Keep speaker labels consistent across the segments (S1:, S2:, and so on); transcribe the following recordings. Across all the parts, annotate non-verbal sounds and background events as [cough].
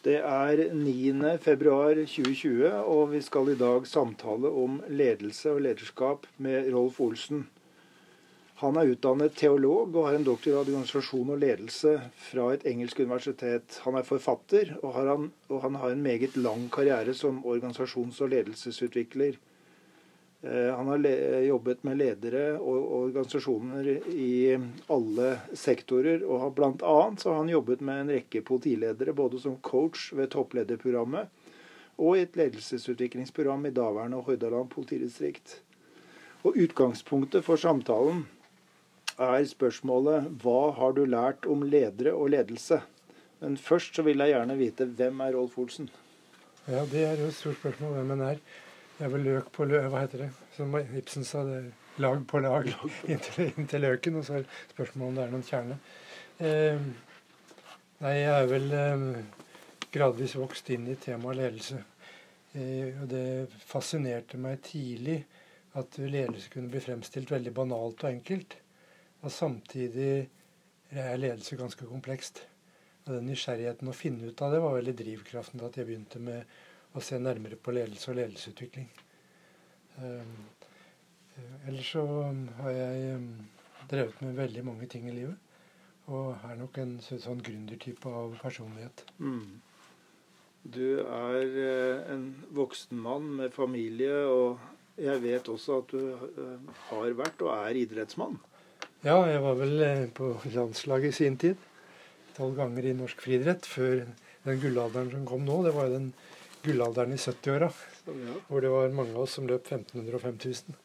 S1: Det er 9. februar 2020, og vi skal i dag samtale om ledelse og lederskap med Rolf Olsen. Han er utdannet teolog og har en doktorgrad i organisasjon og ledelse fra et engelsk universitet. Han er forfatter, og, han, og han har en meget lang karriere som organisasjons- og ledelsesutvikler. Eh, han har jobbet med ledere og organisasjoner i alle sektorer. og Blant annet så har han jobbet med en rekke politiledere, både som coach ved topplederprogrammet og i et ledelsesutviklingsprogram i daværende Hordaland politidistrikt. Og Utgangspunktet for samtalen er spørsmålet hva har du lært om ledere og ledelse? Men først så vil jeg gjerne vite hvem er Rolf Olsen?
S2: Ja, det er jo et stort spørsmål hvem han er. Det er vel løk på løk, hva heter det? Som Ibsen sa, det er lag på lag inntil, inntil løken. Og så er spørsmålet om det er noen kjerne. Eh, nei, jeg er vel eh, gradvis vokst inn i temaet ledelse. Eh, og det fascinerte meg tidlig at ledelse kunne bli fremstilt veldig banalt og enkelt. Og samtidig er ledelse ganske komplekst. Og den nysgjerrigheten å finne ut av det var veldig drivkraften til at jeg begynte med å se nærmere på ledelse og ledelsesutvikling. Um, ellers så har jeg um, drevet med veldig mange ting i livet. Og er nok en sånn gründertype av personlighet. Mm.
S1: Du er uh, en voksen mann med familie, og jeg vet også at du uh, har vært og er idrettsmann.
S2: Ja, jeg var vel eh, på landslaget i sin tid. Tolv ganger i norsk friidrett før den gullalderen som kom nå. Det var jo den gullalderen i 70-åra. Hvor det var mange av oss som løp 1500 og 5000.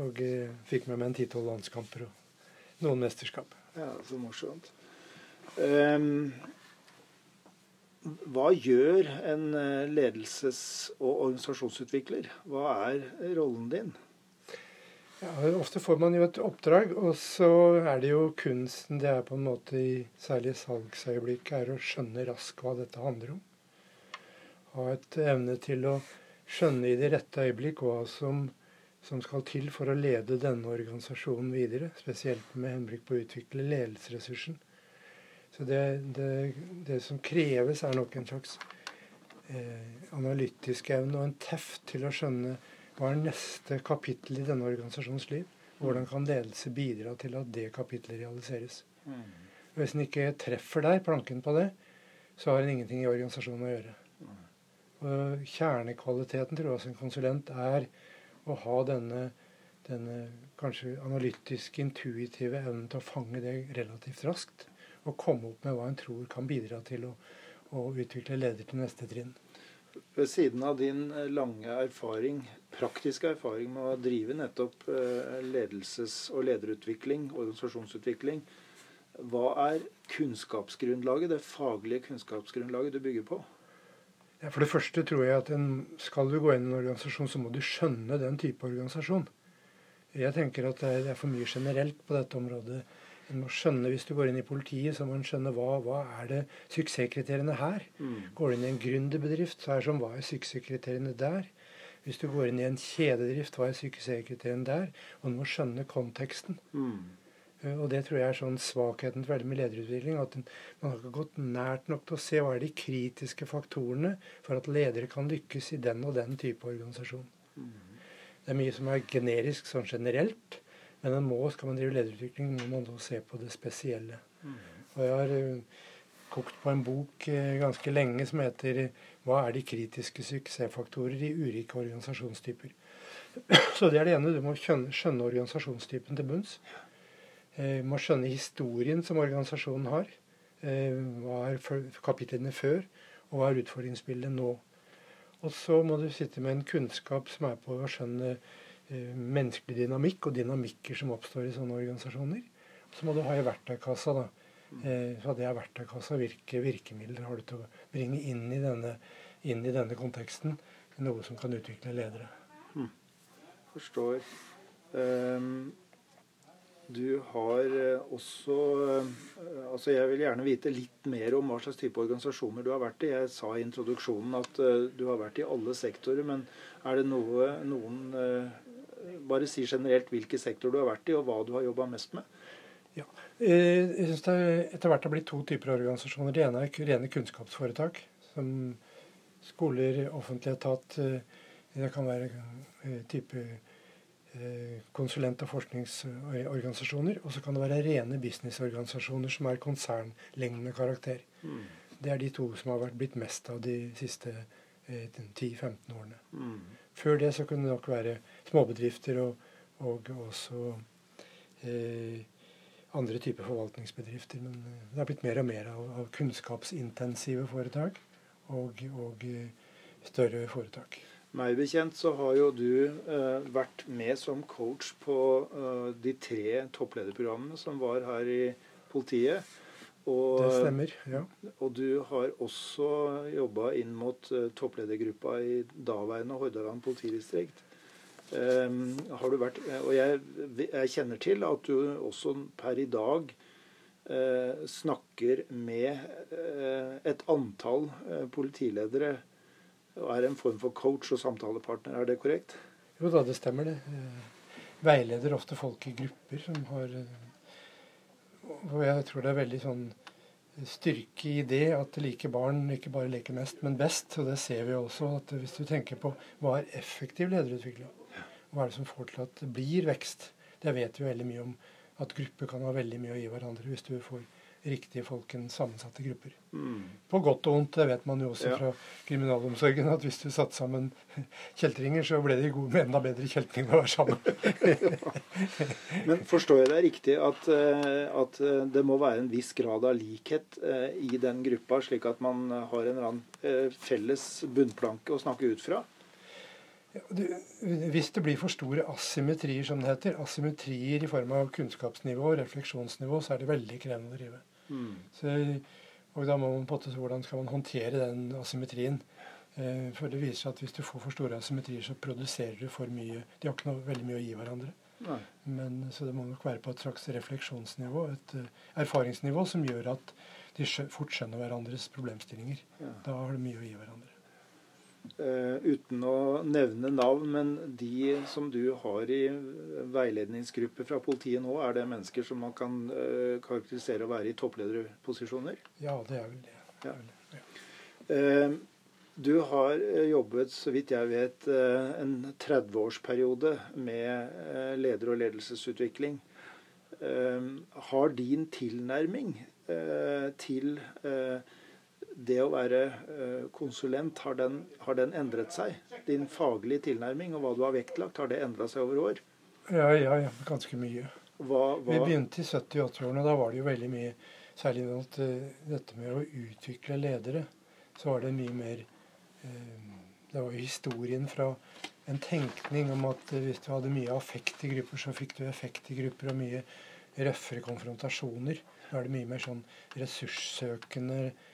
S2: Og eh, fikk med meg en ti-tolv landskamper og noen mesterskap.
S1: Ja, så morsomt. Um, hva gjør en eh, ledelses- og organisasjonsutvikler? Hva er rollen din?
S2: Ja, Ofte får man jo et oppdrag, og så er det jo kunsten det er på en måte i særlig salgsøyeblikket, er å skjønne raskt hva dette handler om. Ha et evne til å skjønne i det rette øyeblikk hva som, som skal til for å lede denne organisasjonen videre. Spesielt med henblikk på å utvikle ledelsesressursen. Så det, det, det, som kreves, er nok en slags eh, analytisk evne og en teft til å skjønne hva er neste kapittel i denne organisasjonens liv? Hvordan kan ledelse bidra til at det kapitlet realiseres? Mm. Hvis en ikke treffer der, planken på det, så har en ingenting i organisasjonen å gjøre. Og Kjernekvaliteten til oss en konsulent er å ha denne, denne kanskje analytisk intuitive evnen til å fange det relativt raskt. Og komme opp med hva en tror kan bidra til å, å utvikle leder til neste trinn.
S1: Ved siden av din lange erfaring praktiske erfaring med å drive nettopp eh, ledelses- og lederutvikling, organisasjonsutvikling. Hva er kunnskapsgrunnlaget, det faglige kunnskapsgrunnlaget du bygger på?
S2: Ja, for det første tror jeg at en, skal du gå inn i en organisasjon, så må du skjønne den type organisasjon. Jeg tenker at det er for mye generelt på dette området. En må skjønne, Hvis du går inn i politiet, så må en skjønne hva, hva er det suksesskriteriene her. Mm. Går du inn i en gründerbedrift, så er det som hva er suksesskriteriene der? Hvis du går inn i en kjededrift, hva er suksesskriteriene der? Og du må skjønne konteksten. Mm. Uh, og det tror jeg er sånn svakheten veldig med lederutvikling. At man har ikke gått nært nok til å se hva er de kritiske faktorene for at ledere kan lykkes i den og den type organisasjon. Mm. Det er mye som er generisk sånn generelt. Men man må, skal man drive lederutvikling, må man da se på det spesielle. Mm. Og jeg har uh, kokt på en bok uh, ganske lenge som heter hva er de kritiske suksessfaktorer i ulike organisasjonstyper? [clears throat] Så det er det ene. Du må skjønne organisasjonstypen til bunns. Eh, må skjønne historien som organisasjonen har. Eh, hva er kapitlene før, og hva er utfordringsbildet nå? Og så må du sitte med en kunnskap som er på å skjønne eh, menneskelig dynamikk og dynamikker som oppstår i sånne organisasjoner. Så må du ha i verktøykassa da, Eh, så det er verktøykassa. Hvilke virkemidler har du til å bringe inn i denne, inn i denne konteksten? Noe som kan utvikle ledere. Hmm.
S1: Forstår. Um, du har eh, også uh, altså Jeg vil gjerne vite litt mer om hva slags type organisasjoner du har vært i. Jeg sa i introduksjonen at uh, du har vært i alle sektorer, men er det noe, noen Bare si generelt hvilke sektorer du har vært i, og hva du har jobba mest med.
S2: Ja. Eh, jeg synes det etter hvert har blitt to typer organisasjoner. Det ene er rene kunnskapsforetak. som skoler, offentlig etat. Det kan være type konsulent- og forskningsorganisasjoner. Og så kan det være rene businessorganisasjoner som er konsernlignende karakter. Mm. Det er de to som har vært blitt mest av de siste 10-15 årene. Mm. Før det så kunne det nok være småbedrifter og, og også eh, andre typer forvaltningsbedrifter. Men eh, det har blitt mer og mer av, av kunnskapsintensive foretak og, og, eh, større foretak.
S1: Meg bekjent så har jo du eh, vært med som coach på eh, de tre topplederprogrammene som var her i politiet.
S2: Og, det stemmer, ja.
S1: Og du har også jobba inn mot uh, toppledergruppa i daværende Hordaland politidistrikt. Um, har du vært, og jeg, jeg, kjenner til at du også per i dag uh, snakker med uh, et antall politiledere og er en form for coach og samtalepartner. Er det korrekt?
S2: Jo da, det stemmer det. Veileder ofte folk i grupper som har Og jeg tror det er veldig sånn styrke i det at like barn ikke bare leker mest, men best. Og det ser vi også. at Hvis du tenker på hva er effektiv lederutvikling, hva er det som får til at det blir vekst? Det vet vi veldig mye om. At grupper kan ha veldig mye å gi hverandre hvis du får riktige folk enn sammensatte grupper. Mm. På godt og vondt. Det vet man jo også ja. fra kriminalomsorgen. At hvis du satte sammen kjeltringer, så ble de gode med enda bedre kjeltringer å være sammen. [laughs]
S1: Men forstår jeg deg riktig at, eh, at, eh, det må være en viss grad av likhet eh, i den gruppa, slik at man har en eller annen felles bunnplanke å snakke ut fra?
S2: Ja, du, hvis det blir for store asymmetrier, som det heter, asymmetrier i form av kunnskapsnivå og refleksjonsnivå, så er det veldig krevende å drive. Mm. Så, og da må man på en Hvordan skal man håndtere den asymmetrien? Eh, for det viser seg at hvis du får for store asymmetrier, så produserer du for mye. De har ikke noe, veldig mye å gi hverandre. Men, så det må nok være på et slags refleksjonsnivå, et uh, erfaringsnivå, som gjør at de fort skjønner hverandres problemstillinger. Ja. Da har de mye å gi hverandre.
S1: Uh, uten å nevne navn, men de som du har i veiledningsgruppe fra politiet nå, er det mennesker som man kan uh, karakterisere å være i topplederposisjoner?
S2: Ja, det er vel det. Ja. Ja.
S1: Uh, du har jobbet, så vidt jeg vet, en 30-årsperiode med leder- og ledelsesutvikling. Har din tilnærming til det å være eh, konsulent, har den, har den, endret seg? Din faglige tilnærming og hva du har vektlagt, har det endra seg over år?
S2: Ja, ja, ja ganske mye. Hva, hva? Vi begynte i 70-80-årene. Da var det jo veldig mye Særlig at, uh, dette med å utvikle ledere. Så var det mye mer uh, Det var jo historien fra en tenkning om at hvis du hadde mye affekt i grupper, så fikk du effekt i grupper, og mye røffere konfrontasjoner. Nå er det mye mer sånn ressurssøkende Eh, eh,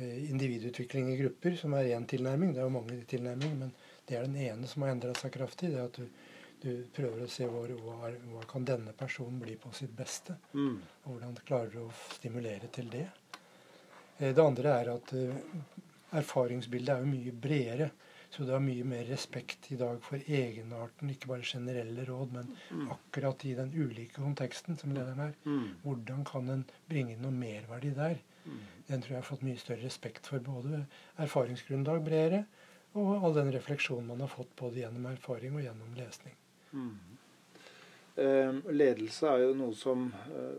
S2: individutvikling i grupper, som er én tilnærming. Det er jo mange tilnærminger, men det er den ene som har endret seg kraftig. det er at du, du prøver å se hvor, hva, hva, kan denne personen bli på sitt beste. Mm. Og hvordan klarer du å stimulere til det. Eh, det andre er at erfaringsbildet er jo mye bredere. Så du har mye mer respekt i dag for egenarten, ikke bare generelle råd, men mm. akkurat i den ulike konteksten som lederen er. Mm. Hvordan kan en bringe noe merverdi der? Den tror jeg har fått mye større respekt for både erfaringsgrunnlag bredere, og all den refleksjonen man har fått både gjennom erfaring og gjennom lesning. Mm.
S1: Eh, ledelse er jo noe som eh,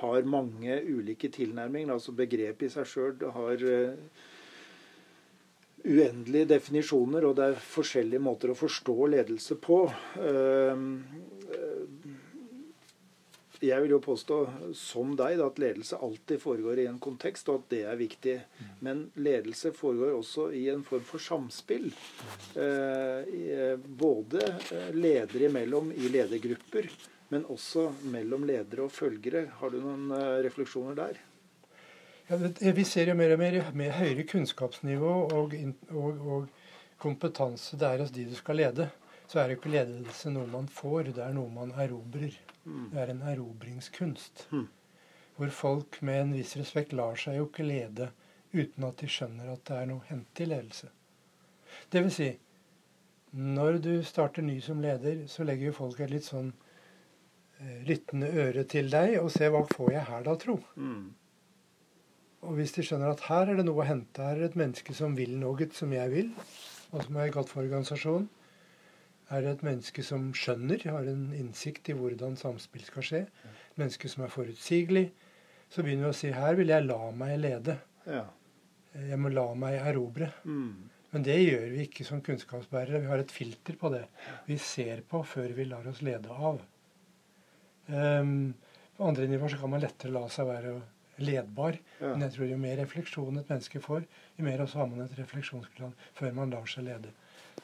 S1: har mange ulike tilnærminger. altså Begrepet i seg sjøl har eh, uendelige definisjoner, og det er forskjellige måter å forstå ledelse på. Eh, jeg vil jo påstå, som deg, at ledelse alltid foregår i en kontekst, og at det er viktig. Men ledelse foregår også i en form for samspill. Eh, både eh, ledere imellom i ledergrupper, men også mellom ledere og følgere. Har du noen eh, refleksjoner der?
S2: Ja, vi ser jo mer og mer med høyere kunnskapsnivå og, og, og kompetanse det er hos de du skal lede. Så er jo ikke ledelse noe man får, det er noe man erobrer. Det er en erobringskunst. Hvor folk med en viss respekt lar seg jo ikke lede uten at de skjønner at det er noe hent i ledelse. Det vil si, når du starter ny som leder, så legger jo folk et litt sånn eh, lyttende øre til deg og ser hva får jeg her da, tro. Mm. Og hvis de skjønner at her er det noe å hente, her er det et menneske som vil noe som jeg vil, og som er godt for organisasjonen, er et menneske som skjønner, har en innsikt i hvordan samspill skal skje, et menneske som er forutsigelig, så begynner vi å si her vil jeg la meg lede.
S1: Ja.
S2: Jeg må la meg erobre.
S1: Mm.
S2: Men det gjør vi ikke som kunnskapsbærere. Vi har et filter på det. Vi ser på før vi lar oss lede av. Um, på andre nivåer så kan man lettere la seg være ledbar.
S1: Ja.
S2: Men jeg tror jo mer refleksjon et menneske får, jo mer også har man et refleksjonsplan før man lar seg lede.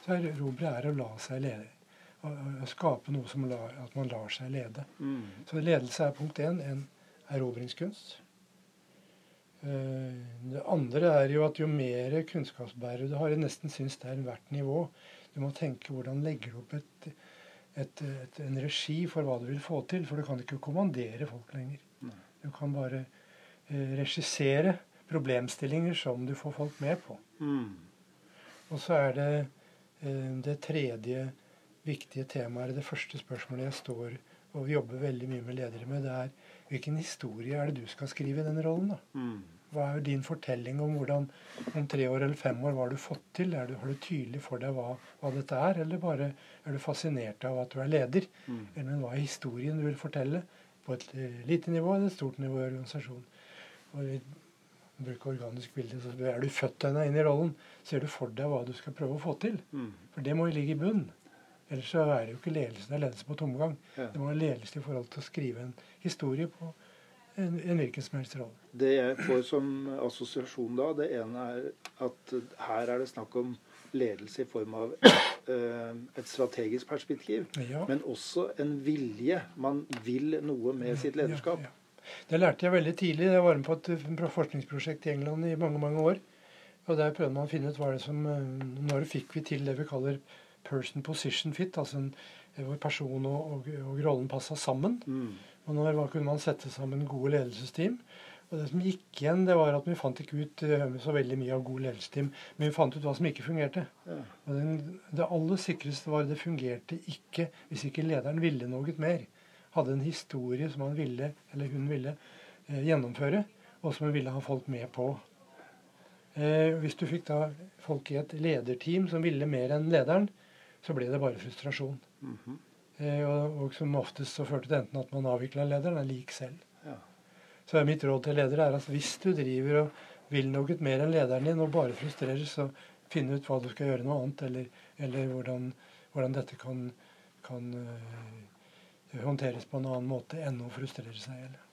S2: Så erobre er å la seg lede. Å, å skape noe som la, at man lar seg lede.
S1: Mm.
S2: Så ledelse er punkt én en erobringskunst. Eh, Det andre er jo at jo mer kunnskapsbærer du har, jeg nesten syns det er hvert nivå. Du må tenke hvordan legger du opp et, et, et, en regi for hva du vil få til. For du kan ikke kommandere folk lenger.
S1: Nei.
S2: Du kan bare eh, regissere problemstillinger som du får folk med på.
S1: Mm.
S2: Og så er det det tredje viktige temaet, det første spørsmålet jeg står og jobber veldig mye med ledere med, det er hvilken historie er det du skal skrive i den rollen? da?
S1: Mm.
S2: Hva er din fortelling om hvordan om tre år eller fem år hva har du fått til? Er du, har du tydelig for deg hva, hva dette er, eller bare er du fascinert av at du er leder?
S1: Mm.
S2: Eller men hva er historien du vil fortelle? På et eh, lite nivå eller et stort nivå i organisasjonen. Og vi bruker organisk bilde, så er du født deg inn i rollen, ser du for deg hva du skal prøve å få til.
S1: Mm.
S2: For det må jo ligge i bunn. Ellers så er det jo ikke ledelsen er ledelse på tomgang.
S1: Ja.
S2: Det må være ledelse i forhold til å skrive en historie på en, en hvilken som helst rolle.
S1: Det jeg får som assosiasjon da, det ene er at her er det snakk om ledelse i form av eh, et strategisk perspektiv,
S2: Ja.
S1: men også en vilje. Man vil noe med sitt lederskap.
S2: Ja. Det lærte jeg veldig tidlig. Jeg var med på et forskningsprosjekt i England i mange mange år. Og Der prøvde man å finne ut hva det som, eh, når fikk vi til det vi kaller person position fit, altså en, hvor person og, og, og rollen passa sammen.
S1: Mm.
S2: Og når hva kunne man sette sammen gode ledelsesteam. Og det som gikk igjen, det var at vi fant ikke ut eh, så veldig mye av gode ledelsesteam, men vi fant ut hva som ikke fungerte.
S1: Ja.
S2: Og den, det aller sikreste var at det fungerte ikke hvis ikke lederen ville noe mer. Hadde en historie som han ville, eller hun ville, eh, gjennomføre, og som hun ville ha folk med på. Eh, hvis du fikk da folk i et lederteam som ville mer enn lederen, så ble det bare frustrasjon.
S1: Mhm.
S2: Eh, og, og som oftest så førte det enten at man avvikla lederen, eller gikk selv.
S1: Ja.
S2: Så mitt råd til ledere er at hvis du driver og vil noe mer enn lederen din og bare frustrerer, så finn ut hva du skal gjøre noe annet, eller, eller hvordan, hvordan dette kan, kan øh, håndteres på en annen måte enn å frustrere seg. Eller.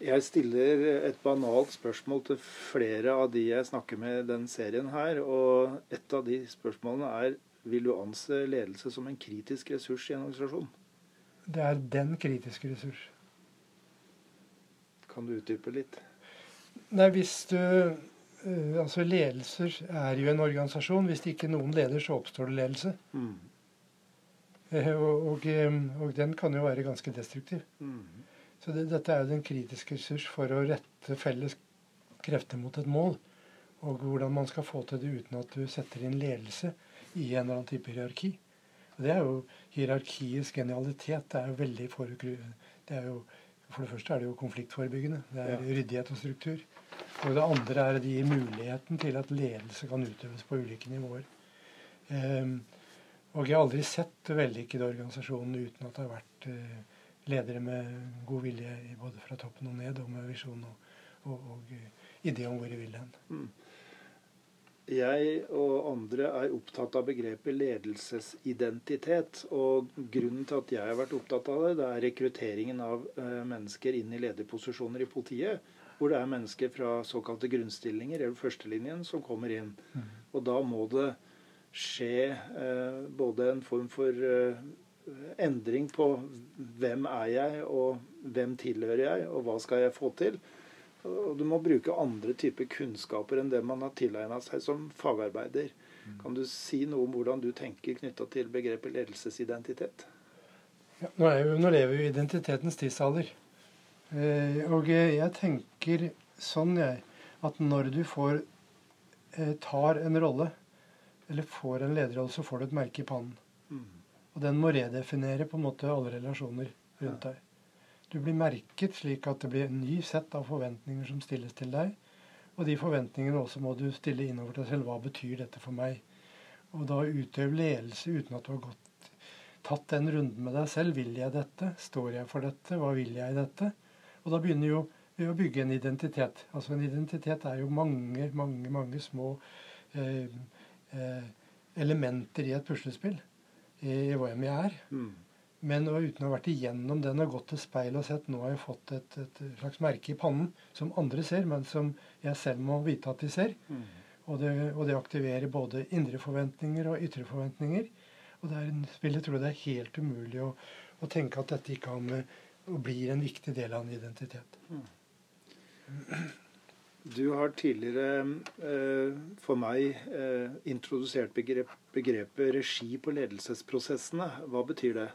S1: Jeg stiller et banalt spørsmål til flere av de jeg snakker med i den serien her. Og et av de spørsmålene er vil du anse ledelse som en kritisk ressurs i en organisasjon?
S2: Det er den kritiske ressurs.
S1: Kan du utdype litt?
S2: Nei, hvis du øh, Altså, ledelser er jo en organisasjon. Hvis det ikke er noen leder, så oppstår det ledelse.
S1: Mm.
S2: Eh, og, og, og den kan jo være ganske destruktiv.
S1: Mm.
S2: Så det, dette er jo den kritiske ressurs for å rette felles krefter mot et mål. Og hvordan man skal få til det uten at du setter inn ledelse i en eller annen type hierarki. Og det er jo hierarkiets genialitet. Det er jo veldig for, det jo, for det første er det jo konfliktforebyggende. Det er
S1: Ja.
S2: ryddighet og struktur. Og det andre er at det gir muligheten til at ledelse kan utøves på ulike nivåer. Ehm, og jeg har aldri sett vellykkede organisasjoner uten at det har vært eh, ledere med god vilje både fra toppen og ned, og med visjon og, og, og eh, idé om hvor de vil hen.
S1: Jeg og andre er opptatt av begrepet ledelsesidentitet. Og grunnen til at jeg har vært opptatt av det, det er rekrutteringen av eh, mennesker inn i lederposisjoner i politiet. Hvor det er mennesker fra såkalte grunnstillinger, eller førstelinjen, som kommer inn. Og da må det skje eh, både en form for eh, endring på hvem er jeg, og hvem tilhører jeg, og hva skal jeg få til. Og du må bruke andre typer kunnskaper enn det man har tilegna seg som fagarbeider. Kan du si noe om hvordan du tenker knytta til begrepet ledelsesidentitet?
S2: Ja, nå, er jo, nå lever vi i identitetens tidsalder. Eh, og jeg tenker sånn, jeg, at når du får eh, tar en rolle, eller får en lederrolle, så får du et merke i pannen.
S1: Mm.
S2: Og den må redefinere på en måte alle relasjoner rundt deg. Du blir merket slik at det blir en ny sett av forventninger som stilles til deg. Og de forventningene også må du stille innover deg selv. Hva betyr dette for meg? Og da utøve ledelse uten at du har gått, tatt den runden med deg selv. Vil jeg dette? Står jeg for dette? Hva vil jeg i dette? Og da begynner jo å bygge en identitet. Altså En identitet er jo mange, mange, mange små eh, elementer i et puslespill. I, hvem jeg er.
S1: Mm.
S2: Men uten å ha vært igjennom den og gått til speil og sett nå har jeg fått et, et, slags merke i pannen som andre ser, men som jeg selv må vite at de ser.
S1: Mm.
S2: Og, det, og det aktiverer både indre forventninger og ytre forventninger. Og det er en, spill jeg tror det er helt umulig å, å tenke at dette ikke har med og blir en viktig del av en identitet.
S1: Mm. Du har tidligere eh, for meg eh, introdusert begrep, begrepet regi på ledelsesprosessene. Hva betyr det?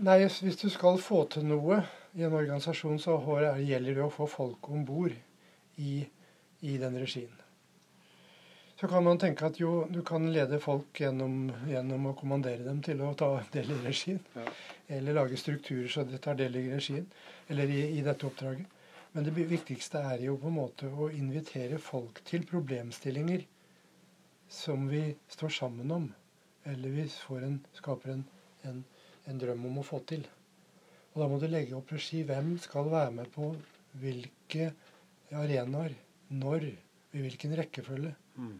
S2: Nei, Hvis du skal få til noe i en organisasjon, så gjelder det å få folk om bord i, i, den regien. Så kan man tenke at jo, du kan lede folk gjennom, gjennom å kommandere dem til å ta del i regien.
S1: Ja.
S2: Eller lage strukturer så de tar del i regien, eller i, i dette oppdraget. Men det viktigste er jo på en måte å invitere folk til problemstillinger som vi står sammen om, eller vi en, skaper en, en en drøm om å få til. Og da må du legge opp regi. Hvem skal være med på hvilke arenaer, når, i hvilken rekkefølge.
S1: Mm.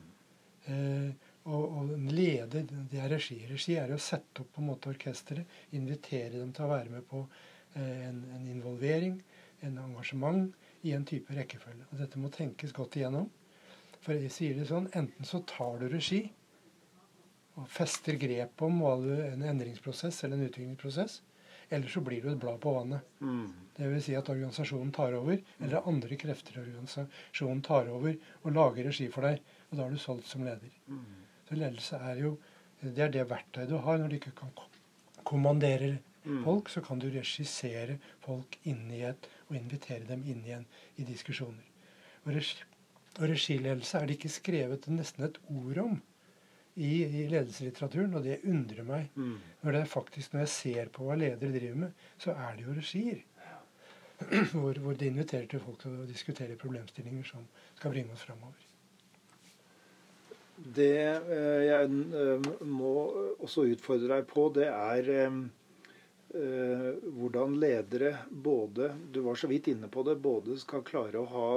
S2: Eh, og, og, lede det er regi. Regi er å sette opp på en måte orkesteret, invitere dem til å være med på eh, en, en, involvering, en engasjement, i en type rekkefølge. Og dette må tenkes godt igjennom. For jeg sier det sånn, enten så tar du regi, og fester grep om en endringsprosess eller en utviklingsprosess. Eller så blir du et blad på vannet.
S1: Mm.
S2: Dvs. Si at organisasjonen tar over, eller andre krefter i organisasjonen tar over og lager regi for deg. Og da er du solgt som leder.
S1: Mm.
S2: Så ledelse er jo det er det verktøyet du har når du ikke kan kommandere mm. folk. Så kan du regissere folk inn i et, og invitere dem inn igjen i diskusjoner. Og, regi, og regiledelse er det ikke skrevet nesten et ord om i, i ledelseslitteraturen, og det undrer meg.
S1: Mm.
S2: Når det er faktisk, når jeg ser på hva ledere driver med, så er det jo regier. [clears throat] Hvor, hvor de inviterer til folk til å diskutere problemstillinger som skal bringe oss framover.
S1: Det eh, jeg eh, må også utfordre deg på, det er eh, hvordan ledere både Du var så vidt inne på det. Både skal klare å ha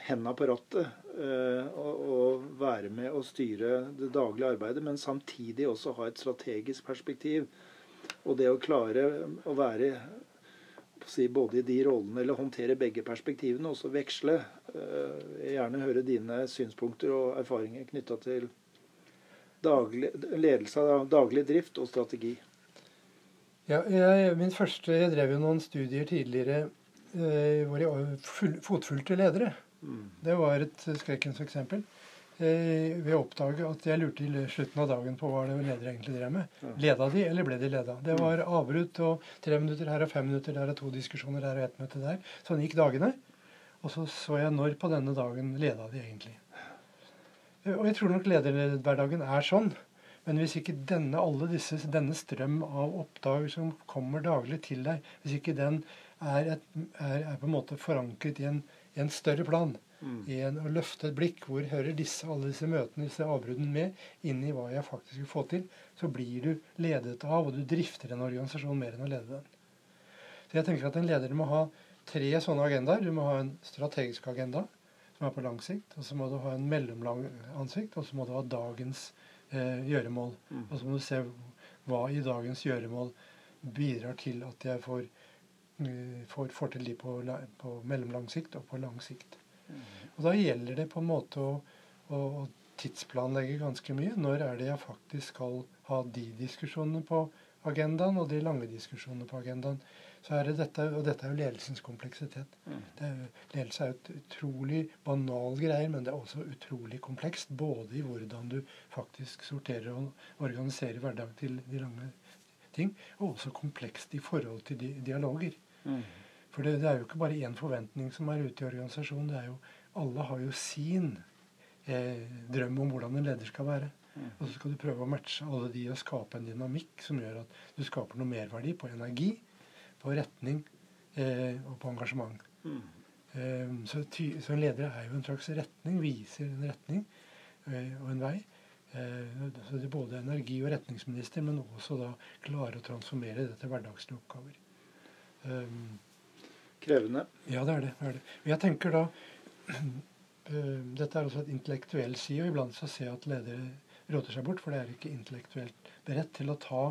S1: henda på rattet eh, og, og, være med å styre det daglige arbeidet, men samtidig også ha et strategisk perspektiv. Og det å klare å være både i de rollene eller håndtere begge perspektivene, også veksle. Eh, jeg gjerne høre dine synspunkter og erfaringer knytta til daglig, ledelse av daglig drift og strategi.
S2: Ja, jeg, min første, jeg drev jo noen studier tidligere eh, hvor jeg fotfulgte ledere. Det var et skrekkens eksempel. Eh, ved å oppdage at jeg lurte i slutten av dagen på hva det ledere egentlig drev med. Leda de, eller ble de leda? Det var avbrudd og tre minutter her og fem minutter der og to diskusjoner her og ett møte der. Sånn gikk dagene. Og så så jeg når på denne dagen leda de egentlig. Eh, og jeg tror nok lederhverdagen er sånn. Men hvis ikke denne, alle disse, denne strøm av oppdrag som kommer daglig til deg, hvis ikke den er, et, er, er på en måte forankret i en i en større plan. Mm. I en, å løfte et blikk. Hvor hører disse, alle disse møtene, disse avbruddene med inn i hva jeg faktisk vil få til? Så blir du ledet av, og du drifter en organisasjon mer enn å lede den. Så jeg tenker at en leder må ha tre sånne agendaer. Du må ha en strategisk agenda, som er på lang sikt. Og så må du ha en mellomlang ansikt, og så må du ha dagens eh, gjøremål. Mm. Og så må du se hva i dagens gjøremål bidrar til at jeg får uh, får, får til de på, på, mellomlang sikt og på lang sikt. Mm. Og Da gjelder det på en måte å, å, tidsplanlegge ganske mye. Når er det jeg faktisk skal ha de diskusjonene på agendaen, og de lange diskusjonene på agendaen. Så er det dette, Og dette er jo ledelsens kompleksitet. Mm. Er, ledelse er jo utrolig banal greier, men det er også utrolig komplekst. Både i hvordan du faktisk sorterer og organiserer hverdagen til de lange ting, og også komplekst i forhold til di dialoger. Mm. For det, det, er jo ikke bare én forventning som er ute i organisasjonen. det er jo, Alle har jo sin eh, drøm om hvordan en leder skal være. Mm. Og så skal du prøve å matche alle de og skape en dynamikk som gjør at du skaper noe merverdi på energi, på retning eh, og på engasjement.
S1: Mm.
S2: Eh, så, ty, så en leder er jo en slags retning, viser en retning eh, og en vei. Eh, så det er både energi- og retningsminister, men også da klare å transformere det til hverdagslige oppgaver. Um,
S1: Krevende.
S2: ja, det er det. det er det. Og jeg tenker da [clears throat] eh, Dette er også et intellektuell side, og iblant så ser jeg at ledere råter seg bort, for det er ikke intellektuelt beredt til å ta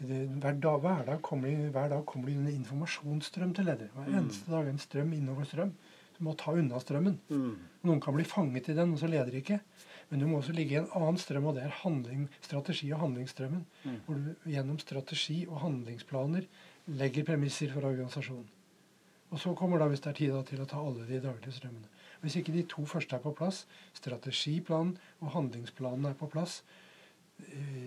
S2: hver, dag, hver, dag kommer det, hver dag kommer det en informasjonsstrøm til leder. Hver
S1: Mm.
S2: eneste dag en strøm innover strøm. Du må ta unna strømmen.
S1: Mm.
S2: Noen kan bli fanget i den, og så leder de ikke. Men du må også ligge i en annen strøm, og det er handling, strategi- og handlingsstrømmen.
S1: Mm.
S2: Hvor du gjennom strategi og handlingsplaner legger premisser for organisasjonen. Og så kommer da, hvis det er tid til å ta alle de daglige strømmene. Hvis ikke de to første er på plass, strategiplanen og handlingsplanen er på plass,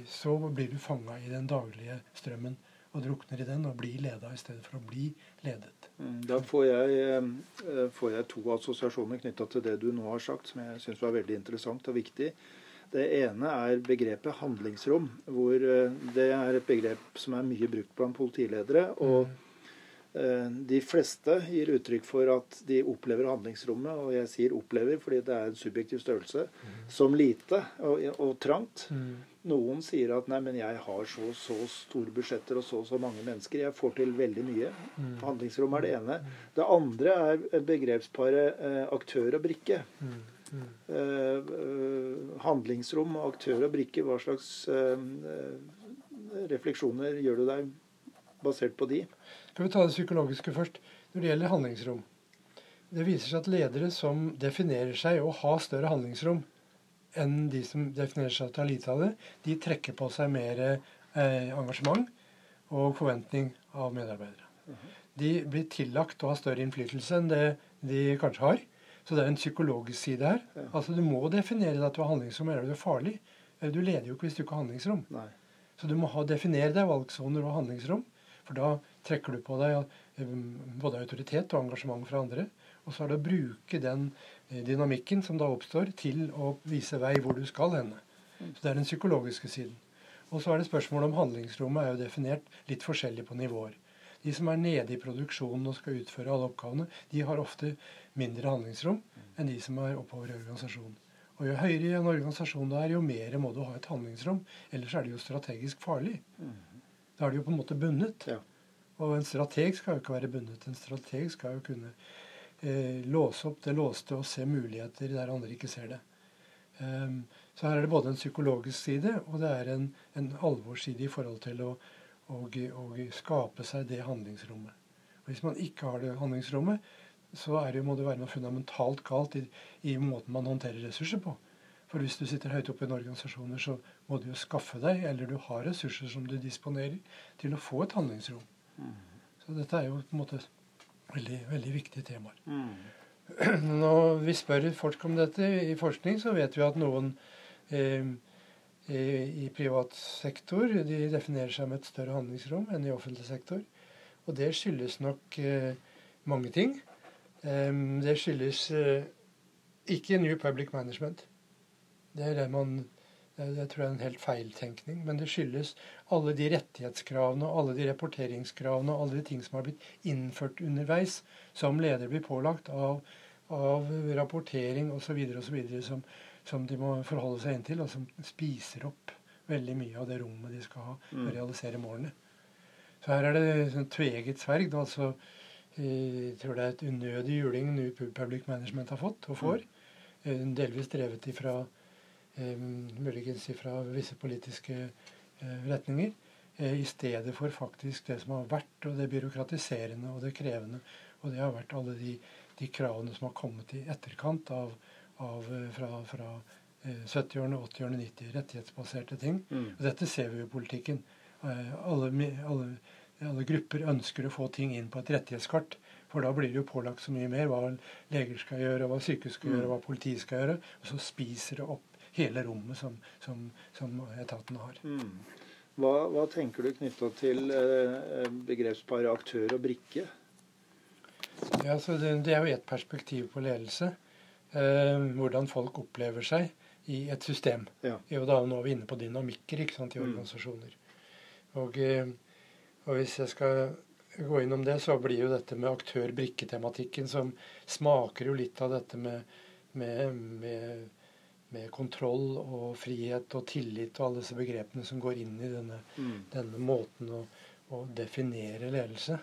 S2: så blir du fanga i den daglige strømmen og drukner i den og blir leda i stedet for å bli ledet.
S1: Mm, Da får jeg, eh, får jeg to assosiasjoner knytta til det du nå har sagt, som jeg syns var veldig interessant og viktig. Det ene er begrepet handlingsrom, hvor eh, det er et begrep som er mye brukt blant politiledere. og eh, de fleste gir uttrykk for at de opplever handlingsrommet, og jeg sier opplever fordi det er en subjektiv størrelse, som lite og, og trangt.
S2: Mm.
S1: Noen sier at nei, men jeg har så så store budsjetter og så så mange mennesker. Jeg får til veldig mye.
S2: Mm.
S1: Handlingsrom er det ene. Det andre er begrepsparet eh, aktør og brikke.
S2: Mm. Mm.
S1: Eh, eh, handlingsrom og aktør og brikke, hva slags eh, eh, refleksjoner gjør du deg basert på de?
S2: Skal vi ta det psykologiske først? Når det gjelder handlingsrom. Det viser seg at ledere som definerer seg å ha større handlingsrom enn de som definerer seg til å ha lite av det, de trekker på seg mer eh, engasjement og forventning av medarbeidere. De blir tillagt å ha større innflytelse enn det de kanskje har. Så det er en psykologisk side her.
S1: Ja.
S2: Altså Du må definere deg du har ha handlingsrom, eller er du farlig. Du leder jo ikke hvis du ikke har handlingsrom.
S1: Nei.
S2: Så du må ha, definere deg valgsoner og handlingsrom. For da trekker du på deg eh, både autoritet og engasjement fra andre. Og så er det å bruke den eh, dynamikken som da oppstår, til å vise vei hvor du skal henne. Så det er den psykologiske siden. Og så er det spørsmålet om handlingsrommet er jo definert litt forskjellig på nivåer. De som er nede i produksjonen og skal utføre alle oppgavene, de har ofte mindre handlingsrom enn de som er oppover i organisasjonen. Og Jo høyere en organisasjon det er, jo mer må du ha et handlingsrom. Ellers er det jo strategisk farlig. Da er det jo på en måte bundet. Og en strateg skal jo ikke være bundet. En strateg skal jo kunne eh, låse opp det låste og se muligheter der andre ikke ser det. Um, så her er det både en psykologisk side og det er en, en alvorsside i forhold til å, å, å skape seg det handlingsrommet. Og Hvis man ikke har det handlingsrommet, så er det, må det være noe fundamentalt galt i, i måten man håndterer ressurser på. For hvis du sitter høyt oppe i en organisasjon, så må du jo skaffe deg, eller du har ressurser som du disponerer, til å få et handlingsrom. Så dette er jo på en måte veldig, veldig viktige temaer. [clears throat] Når vi spør folk om dette i forskning, så vet vi at noen eh, i, i privat sektor de definerer seg med et større handlingsrom enn i offentlig sektor. Og det skyldes nok eh, mange ting. Eh, det skyldes eh, ikke New Public Management. Det er det man det, det tror jeg er en helt feiltenkning. Men det skyldes alle de rettighetskravene og alle de rapporteringskravene og alle de ting som har blitt innført underveis, som leder blir pålagt av, av rapportering osv. osv. Som, som de må forholde seg inn til, og som spiser opp veldig mye av det rommet de skal ha for å realisere målene. Så her er det sånn tveget sverg. altså jeg tror det er et unødig juling New Public Management har fått og får. eh, Delvis drevet ifra eh, muligens fra visse politiske eh, retninger. eh, I stedet for faktisk det som har vært, og det byråkratiserende og det krevende. Og det har vært alle de, de kravene som har kommet i etterkant av, av eh, fra, fra eh, 70-årene, 80-årene, 90 rettighetsbaserte ting.
S1: Mm.
S2: Og dette ser vi jo i politikken. Alle, alle, alle grupper ønsker å få ting inn på et rettighetskart. For da blir det jo pålagt så mye mer hva leger skal gjøre, hva sykehus skal gjøre, hva politiet skal gjøre. Og så spiser det opp hele rommet som, som, som etaten har.
S1: Mm. Hva, hva tenker du knytta til eh, begrepsparet aktør og brikke?
S2: Ja, så det, det er jo ett perspektiv på ledelse. Eh, hvordan folk opplever seg i et system.
S1: Ja.
S2: Jo, da, nå er vi inne på dynamikker ikke sant, i
S1: Mm.
S2: organisasjoner. Og, eh, og hvis jeg skal gå innom det, så blir jo dette med aktør-brikke-tematikken som smaker jo litt av dette med, med, med, med, kontroll og frihet og tillit og alle disse begrepene som går inn i denne, mm. denne måten å, å, definere ledelse.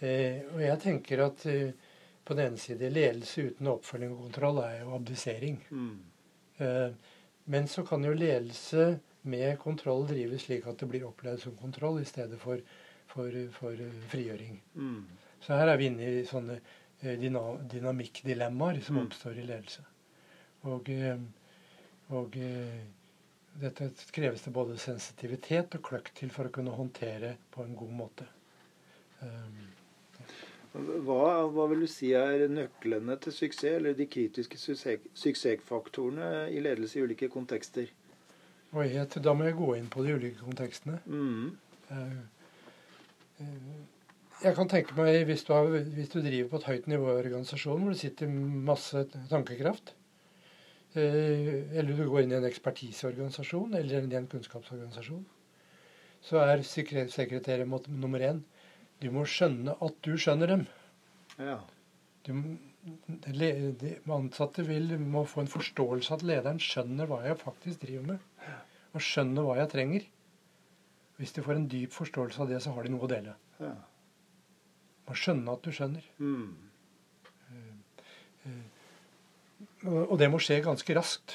S2: Eh, og jeg tenker at eh, på den ene side ledelse uten oppfølging og kontroll er jo abdisering. Mm. Eh, men så kan jo ledelse med kontroll drives slik at det blir opplevd som kontroll i stedet for for, for frigjøring. Mm. Så her er vi inne i sånne eh, dynamikkdilemmaer som mm. oppstår i ledelse. Og, eh, og eh, dette kreves det både sensitivitet og kløkt til for å kunne håndtere på en god måte.
S1: Hva, hva, vil du si er nøklene til suksess, eller de kritiske suksessfaktorene i ledelse i ulike kontekster?
S2: Oi, da må jeg gå inn på de ulike kontekstene. Mm. Jeg kan tenke meg, hvis du, har, hvis du, driver på et høyt nivå i organisasjonen, hvor det sitter masse tankekraft, eh, eller du går inn i en ekspertiseorganisasjon eller i en kunnskapsorganisasjon, så er sekretæret nummer én du må skjønne at du skjønner dem. Ja. Du, de ansatte vil, må få en forståelse av at lederen skjønner hva jeg faktisk driver med, og skjønner hva jeg trenger. Hvis de får en dyp forståelse av det, så har de noe å dele. Ja. Må skjønne at du skjønner. Mm. Uh, eh, og det må skje ganske raskt.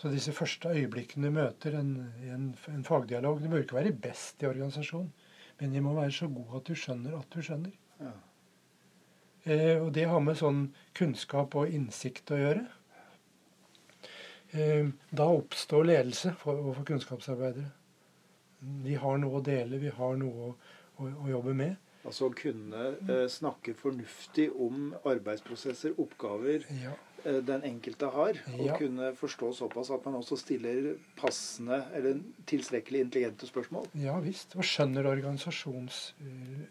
S2: Så disse første øyeblikkene du møter en, en, en fagdialog Du bør ikke være best i organisasjonen, men de må være så gode at du skjønner at du skjønner. Ja. Eh, og det har med sånn kunnskap og innsikt å gjøre. Eh, da oppstår ledelse for, for kunnskapsarbeidere. Vi har noe å dele, vi har noe å, å, å jobbe med.
S1: Altså å kunne eh, snakke fornuftig om arbeidsprosesser, oppgaver ja. eh, den enkelte har. Og ja. kunne forstå såpass at man også stiller passende eller tilstrekkelig intelligente spørsmål.
S2: Ja visst. Og skjønner uh,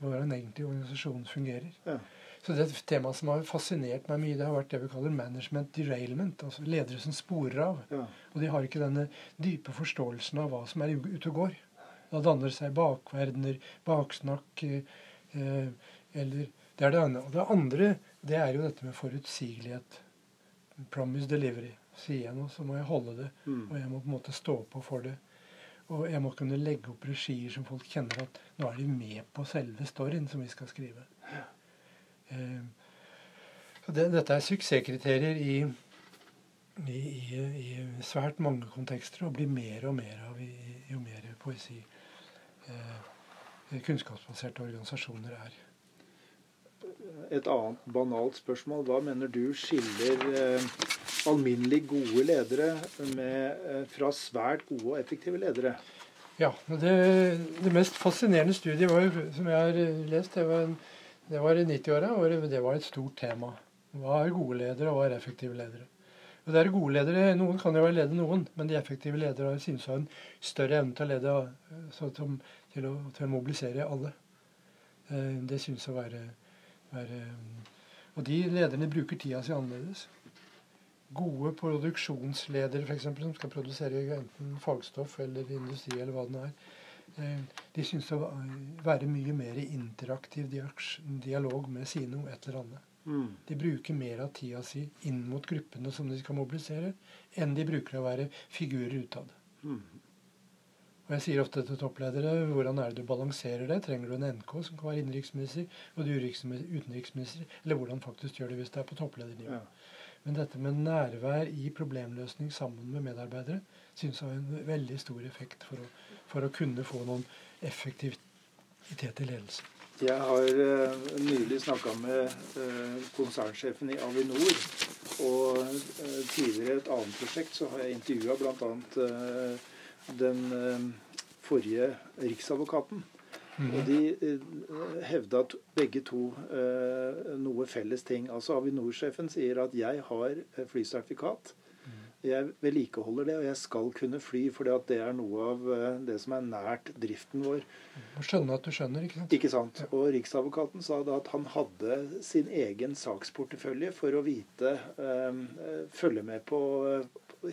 S2: hvordan egentlig organisasjonen fungerer. Ja. Så det er et tema som har fascinert meg mye, det har vært det vi kaller management derailment. Altså ledere som sporer av. Ja. Og de har ikke denne dype forståelsen av hva som er ute og går. Da danner det seg bakverdener, baksnakk eh, eller Det er det ene. Og det andre, det er jo dette med forutsigelighet. Promise delivery. Sier jeg noe, så må jeg holde det. Mm. Og jeg må på en måte stå på for det. Og jeg må kunne legge opp regier som folk kjenner at nå er de med på selve storyen som vi skal skrive. Eh, det, dette er suksesskriterier i, i, i, i, svært mange kontekster, og blir mer og mer av jo mer poesi kunnskapsbaserte organisasjoner er.
S1: Et annet banalt spørsmål. Hva mener du skiller eh, alminnelig gode ledere med, eh, fra svært gode og effektive ledere?
S2: Ja, det, det, mest fascinerende studiet var, som jeg har lest, det var en det var i 90-åra, og det var et stort tema. Hva er gode ledere, og hva er effektive ledere? Og det er gode ledere, Noen kan jo lede noen, men de effektive ledere synes å ha en større evne til å lede, til, til, å, til å mobilisere alle. Eh, det synes å være, være Og de lederne bruker tida si annerledes. Gode produksjonsledere, f.eks., som skal produsere enten fagstoff eller industri eller hva det er, Eh, de synes å være mye mer i interaktiv dialog med sine om et eller annet. Mm. De bruker mer av tida si inn mot gruppene som de skal mobilisere, enn de bruker å være figurer utad. Mm. Og Jeg sier ofte til toppledere hvordan er det du balanserer det? Trenger du en NK som kan være innenriksminister, og du utenriksminister? Eller hvordan faktisk gjør det hvis det er på toppledernivå? Ja. Men dette med nærvær i problemløsning sammen med medarbeidere synes jeg har en veldig stor effekt for å for å kunne få noen effektivitet i ledelse.
S1: Jeg har uh, nylig snakka med uh, konsernsjefen i Avinor. Og uh, tidligere et annet prosjekt så har jeg intervjua bl.a. den forrige riksadvokaten. Mm. Og de hevda begge to noe felles ting. Altså Avinor-sjefen sier at 'jeg har flysertifikat' jeg vedlikeholder det, og jeg skal kunne fly, for det er noe av eh, det som er nært driften vår.
S2: Må skjønne at du skjønner, ikke sant?
S1: Ikke sant. Og Riksadvokaten sa da at han hadde sin egen saksportefølje for å vite um, Følge med på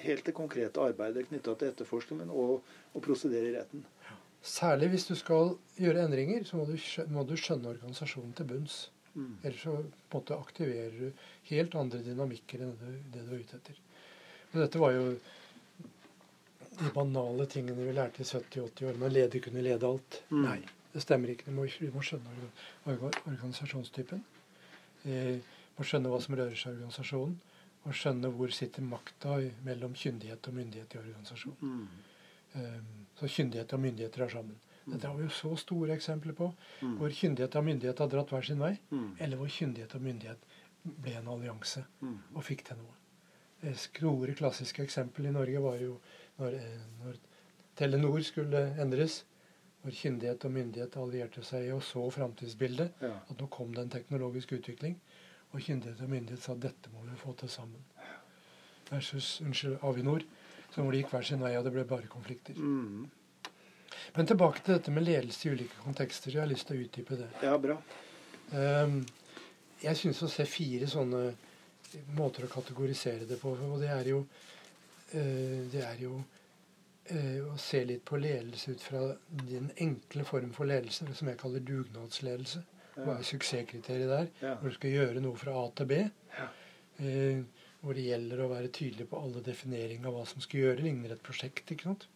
S1: helt det konkrete arbeidet knytta til etterforskningen og, og prosedere i retten.
S2: Særlig hvis du skal gjøre endringer, så må du, må du skjønne organisasjonen til bunns.
S1: Mm.
S2: Ellers så på en måte aktiverer du helt andre dynamikker enn det, det du er ute etter. Og dette var jo de banale tingene vi lærte i 70-80 år. Man leder kunne lede alt.
S1: Mm.
S2: Nei, det stemmer ikke. Du må, du må skjønne organisasjonstypen. Eh, må skjønne hva som rører seg i organisasjonen. Og skjønne hvor sitter makta mellom kyndighet og myndighet i organisasjonen.
S1: Mm.
S2: Eh, så kyndighet og myndigheter er sammen. Dette har vi jo så store eksempler på.
S1: Mm.
S2: Hvor kyndighet og myndighet har dratt hver sin vei.
S1: Mm.
S2: Eller hvor kyndighet og myndighet ble en allianse
S1: Mm.
S2: og fikk til noe. Det store klassiske eksempel i Norge var jo når, eh, når Telenor skulle endres. Hvor kyndighet og myndighet allierte seg og så framtidsbildet.
S1: Ja.
S2: At nå kom det en teknologisk utvikling. Og kyndighet og myndighet sa dette må vi få til sammen. Versus unnskyld, Avinor, som hvor det gikk hver sin vei, og det ble bare konflikter.
S1: Mm.
S2: Men tilbake til dette med ledelse i ulike kontekster. Jeg har lyst til å utdype det.
S1: ja, bra.
S2: Um, jeg syns å se fire sånne måter å kategorisere det på. Og det er jo, eh, det er jo eh, å se litt på ledelse ut fra den enkle form for ledelse, som jeg kaller dugnadsledelse. Hva er suksesskriteriet der?
S1: Ja.
S2: Hvor du skal gjøre noe fra A til B.
S1: Ja.
S2: Eh, hvor det gjelder å være tydelig på alle defineringer av hva som skal gjøre. Ligner et prosjekt. ikke sant?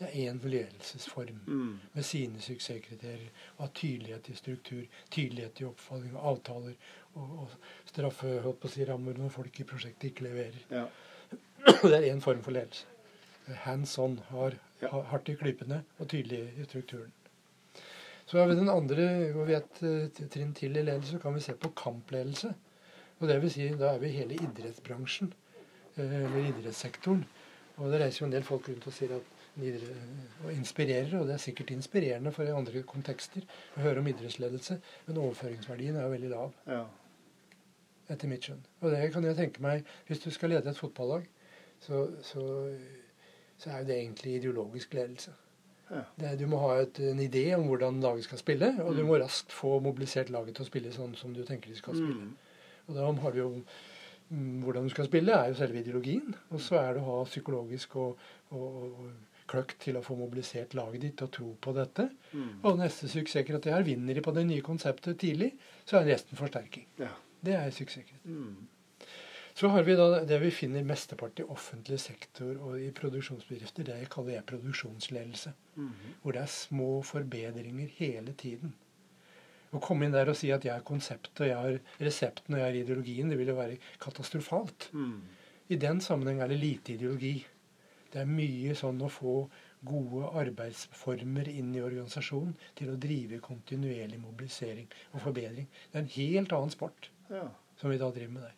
S2: Det er én ledelsesform
S1: Mm.
S2: med sine suksesskriterier. Og har tydelighet i struktur, tydelighet i oppfølging av avtaler. Og, og straffe holdt på å si, rammer når folk i prosjektet ikke leverer.
S1: Ja. [clears throat]
S2: Det er én form for ledelse. Hands on, har,
S1: Ja.
S2: hardt i klypene og tydelig i strukturen. Så har vi den andre, hvor vi et trinn til i ledelse, kan vi se på kampledelse. Og det vil si, Da er vi hele idrettsbransjen, eh, eller idrettssektoren. Og det reiser jo en del folk rundt og sier at og inspirerer, og det er sikkert inspirerende for i andre kontekster å høre om idrettsledelse, men overføringsverdien er jo veldig lav
S1: Ja.
S2: etter mitt skjønn. Og det kan jeg tenke meg, Hvis du skal lede et fotballag, så, så, så er jo det egentlig ideologisk ledelse.
S1: Ja.
S2: Det, du må ha et, en idé om hvordan laget skal spille, og du
S1: Mm.
S2: må raskt få mobilisert laget til å spille sånn som du tenker de skal spille.
S1: Mm.
S2: Og da har du jo mm, Hvordan du skal spille, er jo selve ideologien. Og så er det å ha psykologisk og, og, og kløkt til å få mobilisert laget ditt og tro på dette.
S1: Mm.
S2: Og neste suksesskriterium vinner de på det nye konseptet tidlig, så er resten forsterking.
S1: Ja.
S2: Det er suksesskriterium.
S1: Mm.
S2: Så har vi da det vi finner mesteparten i offentlig sektor og i produksjonsbedrifter. Det kaller jeg produksjonsledelse.
S1: Mm.
S2: Hvor det er små forbedringer hele tiden. Å komme inn der og si at jeg har konseptet, og jeg har resepten og jeg har ideologien, det vil jo være katastrofalt.
S1: Mm.
S2: I den sammenheng er det lite ideologi. Det er mye sånn å få gode arbeidsformer inn i organisasjonen til å drive kontinuerlig mobilisering og forbedring. Det er en helt annen sport
S1: Ja.
S2: som vi da driver med der.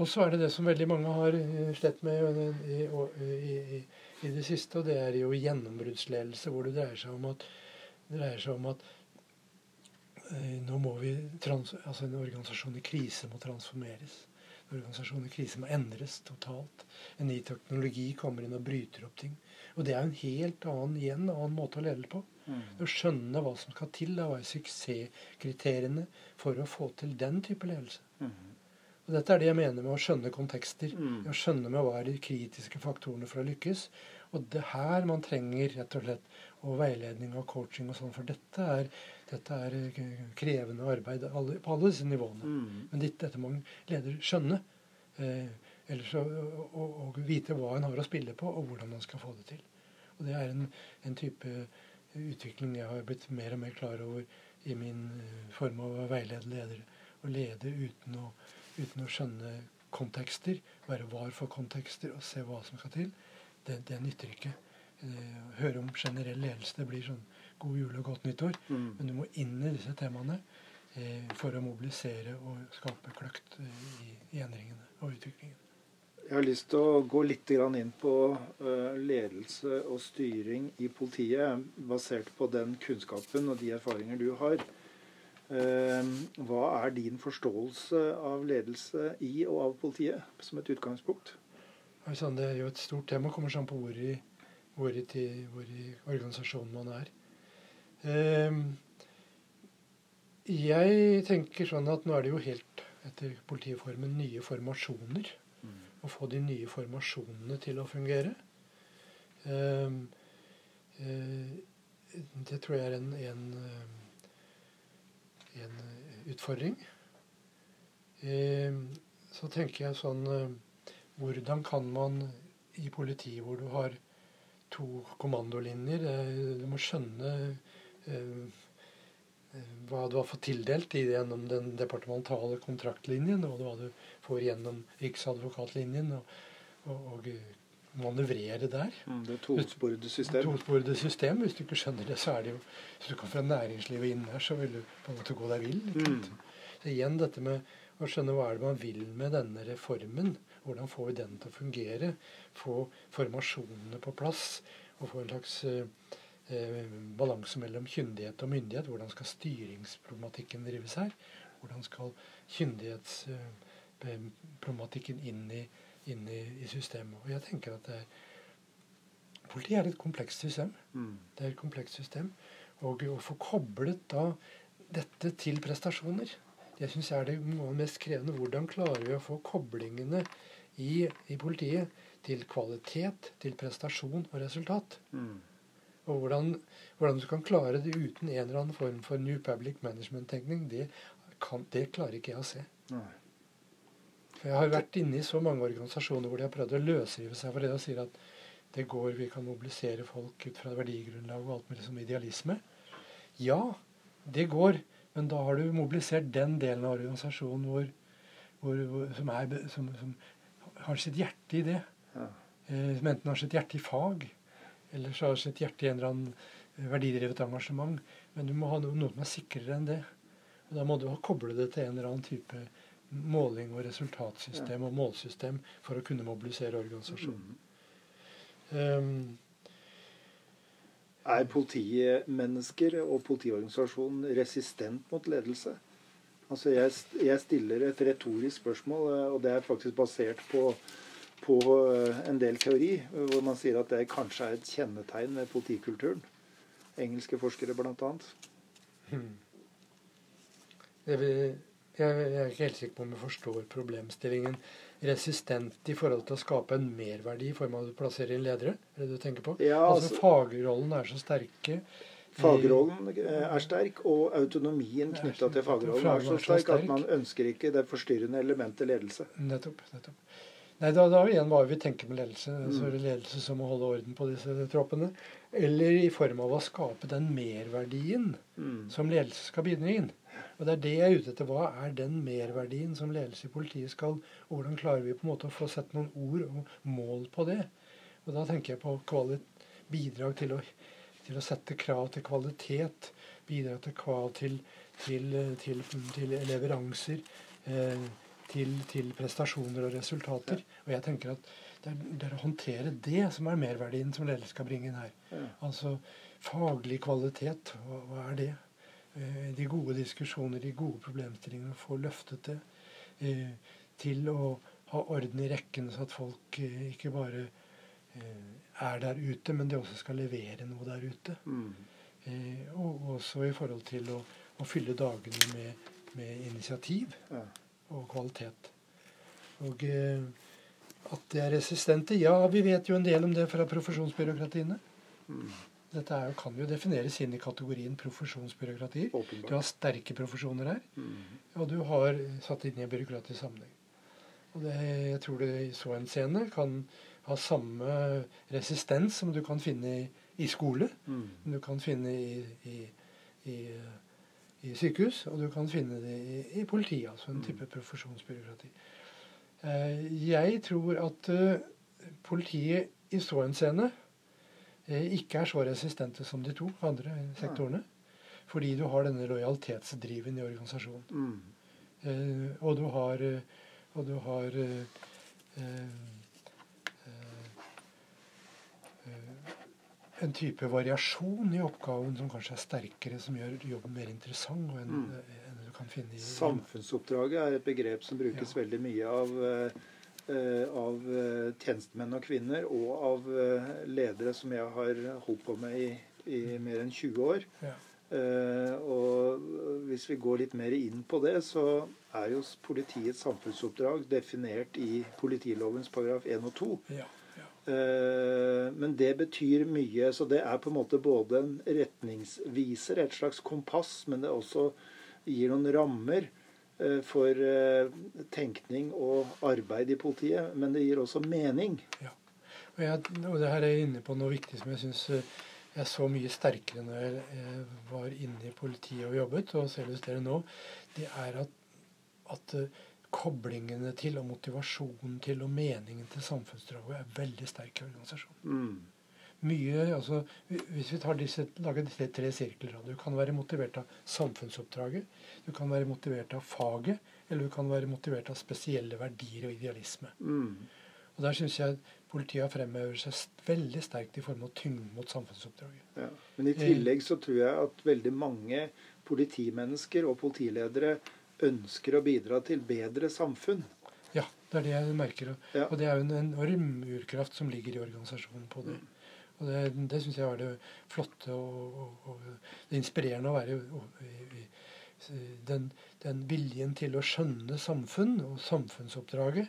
S2: Og så er det det som veldig mange har eh, slett med i, i, i, i det siste, og det er jo gjennombruddsledelse, hvor det dreier seg om at, dreier seg om at eh, nå må vi trans, altså En organisasjon i krise må transformeres. Organisasjon i krise må endres totalt. En ny teknologi kommer inn og bryter opp ting. Og det er en helt annen, igjen, annen måte å lede på.
S1: Mm.
S2: Å skjønne hva som skal til, hva er suksesskriteriene for å få til den type ledelse.
S1: Mm.
S2: Og Dette er det jeg mener med å skjønne kontekster.
S1: Mm.
S2: Å skjønne med hva er de kritiske faktorene for å lykkes. Og det er her man trenger rett og slett og veiledning og coaching og sånn. For dette er, dette er eh, krevende arbeid alle, på alle disse nivåene.
S1: Mm.
S2: Men dette, dette må en leder skjønne. Eh, ellers så, og, og, og vite hva en har å spille på, og hvordan man skal få det til. Og det er en, en type utvikling jeg har blitt mer og mer klar over i min eh, form av å veilede ledere. Å lede uten å, uten å skjønne kontekster, være var for kontekster og se hva som skal til. Det, det nytter ikke. Eh, høre om generell ledelse, det blir sånn god jul og godt nyttår.
S1: Mm.
S2: Men du må inn i disse temaene eh, for å mobilisere og skape kløkt eh, i, i endringene og utviklingen.
S1: Jeg har lyst til å gå litt grann inn på eh, ledelse og styring i politiet, basert på den kunnskapen og de erfaringer du har. Eh, Hva er din forståelse av ledelse i og av politiet, som et utgangspunkt?
S2: Det er jo et stort tema. Kommer sånn på hvor i, hvor i, hvor i organisasjonen man er. Ehm, jeg tenker sånn at nå er det jo helt etter politiformen nye formasjoner. Å få de nye formasjonene til å fungere. Eh, det tror jeg er en, en, en utfordring. Så tenker jeg sånn Hvordan kan man i politiet, hvor du har to kommandolinjer Du må skjønne hva du har fått tildelt gjennom den departementale kontraktlinjen, og hva du får gjennom Riksadvokatlinjen. og, og manøvrere der.
S1: Mm, det er tosporede system.
S2: Tosporede system. Hvis du ikke skjønner det, så er det jo Hvis du kommer fra næringslivet inn her, så vil du på en måte gå deg vill. Mm. Så igjen dette med å skjønne hva er det man vil med denne reformen. Hvordan får vi den til å fungere? Få formasjonene på plass. Og få en slags eh, eh balanse mellom kyndighet og myndighet. Hvordan skal styringsproblematikken drives her? Hvordan skal kyndighetsproblematikken eh, inn i inn i, i, systemet. Og jeg tenker at er, Politiet er et komplekst system. Mm. Det er et komplekst system. Og å få koblet da dette til prestasjoner, det syns jeg er det mest krevende. Hvordan klarer vi å få koblingene i, i politiet til kvalitet, til prestasjon og resultat? Mm. Og hvordan, hvordan, du kan klare det uten en eller annen form for New Public Management-tenkning, det, det, klarer ikke jeg å se. Nei. For jeg har vært inne i så mange organisasjoner hvor de har prøvd å løsrive seg for det og sier at det går, vi kan mobilisere folk ut fra verdigrunnlag og alt mulig som idealisme. Ja, det går. Men da har du mobilisert den delen av organisasjonen hvor, hvor, hvor, som, er, som, som, har sitt hjerte i det. Ja. Eh, som enten har sitt hjerte i fag, eller så har sitt hjerte i en eller annen verdidrevet engasjement. Men du må ha noe, noe som er sikrere enn det. Og da må du koble det til en eller annen type måling og resultatsystem og målsystem for å kunne mobilisere organisasjonen. Um,
S1: er politimennesker og politiorganisasjonen resistent mot ledelse? Altså jeg, jeg, stiller et retorisk spørsmål, eh, og det er faktisk basert på, på, eh, en del teori, hvor man sier at det kanskje er et kjennetegn ved politikulturen. Engelske forskere bl.a. Hmm.
S2: Det vil jeg er ikke helt sikker på om jeg forstår problemstillingen. Resistent i forhold til å skape en merverdi i form av å plassere inn ledere? Er det du tenker på?
S1: Ja,
S2: altså, altså Fagrollen er så sterke.
S1: Fagrollen er sterk, og autonomien knytta til fagrollen er så sterk at man ønsker ikke det forstyrrende elementet ledelse.
S2: Nettopp. nettopp. Nei, da, da igjen hva vi tenker med ledelse. Mm. Så er det ledelse som må holde orden på disse troppene. Eller i form av å skape den merverdien mm. som ledelse skal bidra inn. Og Det er det jeg er ute etter. Hva er den merverdien som ledelse i politiet skal og Hvordan klarer vi på en måte å få sett noen ord og mål på det? Og Da tenker jeg på bidrag til å, til å, sette krav til kvalitet. Bidrag til krav til, til, til, til leveranser. Eh, til, til, prestasjoner og resultater. Og jeg tenker at det er, det er, å håndtere det som er merverdien som ledelse skal bringe inn her. Altså faglig kvalitet. Hva, hva er det? Eh, de gode diskusjoner, de gode problemstillingene, få løftet det eh, til å ha orden i rekken, så at folk eh, ikke bare er der ute, men de også skal levere noe der ute. Mm. Og også i forhold til å, å fylle dagene med, med initiativ ja. og kvalitet. Og at de er resistente Ja, vi vet jo en del om det fra profesjonsbyråkratiene. Mm. Dette jo, kan jo defineres inn i kategorien profesjonsbyråkrati. Du har sterke profesjoner her, mm. og du har satt inn i en byråkratisk sammenheng. Og det, jeg tror det i så henseende kan ha samme resistens som du kan finne i, i skole, mm. du kan finne i, i, i, i, sykehus, og du kan finne det i, politiet. Altså en mm. type profesjonsbyråkrati. Eh, jeg tror at uh, politiet i så henseende Eh, ikke er så resistente som de to andre sektorene. Fordi du har denne lojalitetsdriven i organisasjonen. Mm. Eh, og du har, eh, og du har eh, eh, en type variasjon i oppgaven som kanskje er sterkere, som gjør jobben mer interessant enn, mm. enn du kan finne i
S1: Samfunnsoppdraget er et begrep som brukes ja. veldig mye av Eh, av eh, tjenestemenn og -kvinner og av eh, ledere som jeg har holdt på med i, i mer enn 20 år. Ja. og hvis vi går litt mer inn på det, så er jo politiets samfunnsoppdrag definert i politilovens paragraf 1 og 2. Ja. Eh, men det betyr mye. Så det er på en måte både en retningsviser, et slags kompass, men det også gir noen rammer eh, for eh, tenkning og arbeid i politiet. Men det gir også mening.
S2: Ja. Og, jeg, og det her er jeg inne på noe viktig som jeg syns jeg så mye sterkere når jeg var inne i politiet og jobbet, og selv hos dere nå. Det er at, at koblingene til og motivasjonen til og meningen til samfunnsdraget er veldig sterk i organisasjonen. Mm. Mye, altså, Hvis vi tar disse, lager disse tre sirkler Du kan være motivert av samfunnsoppdraget, du kan være motivert av faget, eller du kan være motivert av spesielle verdier og idealisme. Mm. Og Der syns jeg politiet fremhever seg veldig sterkt i form av tyngden mot samfunnsoppdraget.
S1: Ja. Men i tillegg så tror jeg at veldig mange politimennesker og politiledere ønsker å bidra til bedre samfunn.
S2: Ja, det er det jeg merker. Ja. og det er jo en enorm urkraft som ligger i organisasjonen på det. Mm. Og det, det syns jeg var det flotte og, og, og, det inspirerende å være i, den, den, viljen til å skjønne samfunn og samfunnsoppdraget.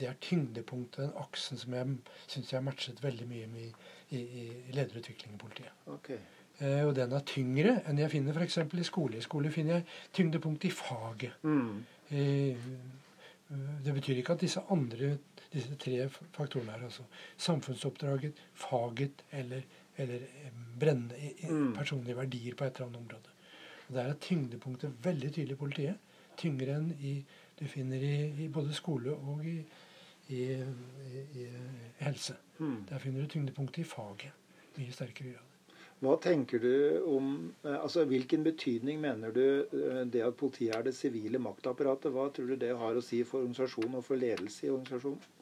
S2: Det er tyngdepunktet, den aksen som jeg syns jeg har matchet veldig mye med i, i, i lederutvikling i politiet.
S1: Okay.
S2: Eh, og den er tyngre enn jeg finner f.eks. i skole. I skole finner jeg tyngdepunkt i faget. Mm. Eh, det betyr ikke at disse andre disse tre faktorene her, altså samfunnsoppdraget, faget eller, eller brennende mm. personlige verdier på et eller annet område. Og Der er tyngdepunktet veldig tydelig i politiet. Tyngre enn i, du finner i, i både skole og i, i, i helse. Mm. Der finner du tyngdepunktet i faget. Mye sterkere grad.
S1: Hva tenker du om eh, altså Hvilken betydning mener du eh, det at politiet er det sivile maktapparatet? Hva tror du det har å si for organisasjonen og for ledelse i organisasjonen?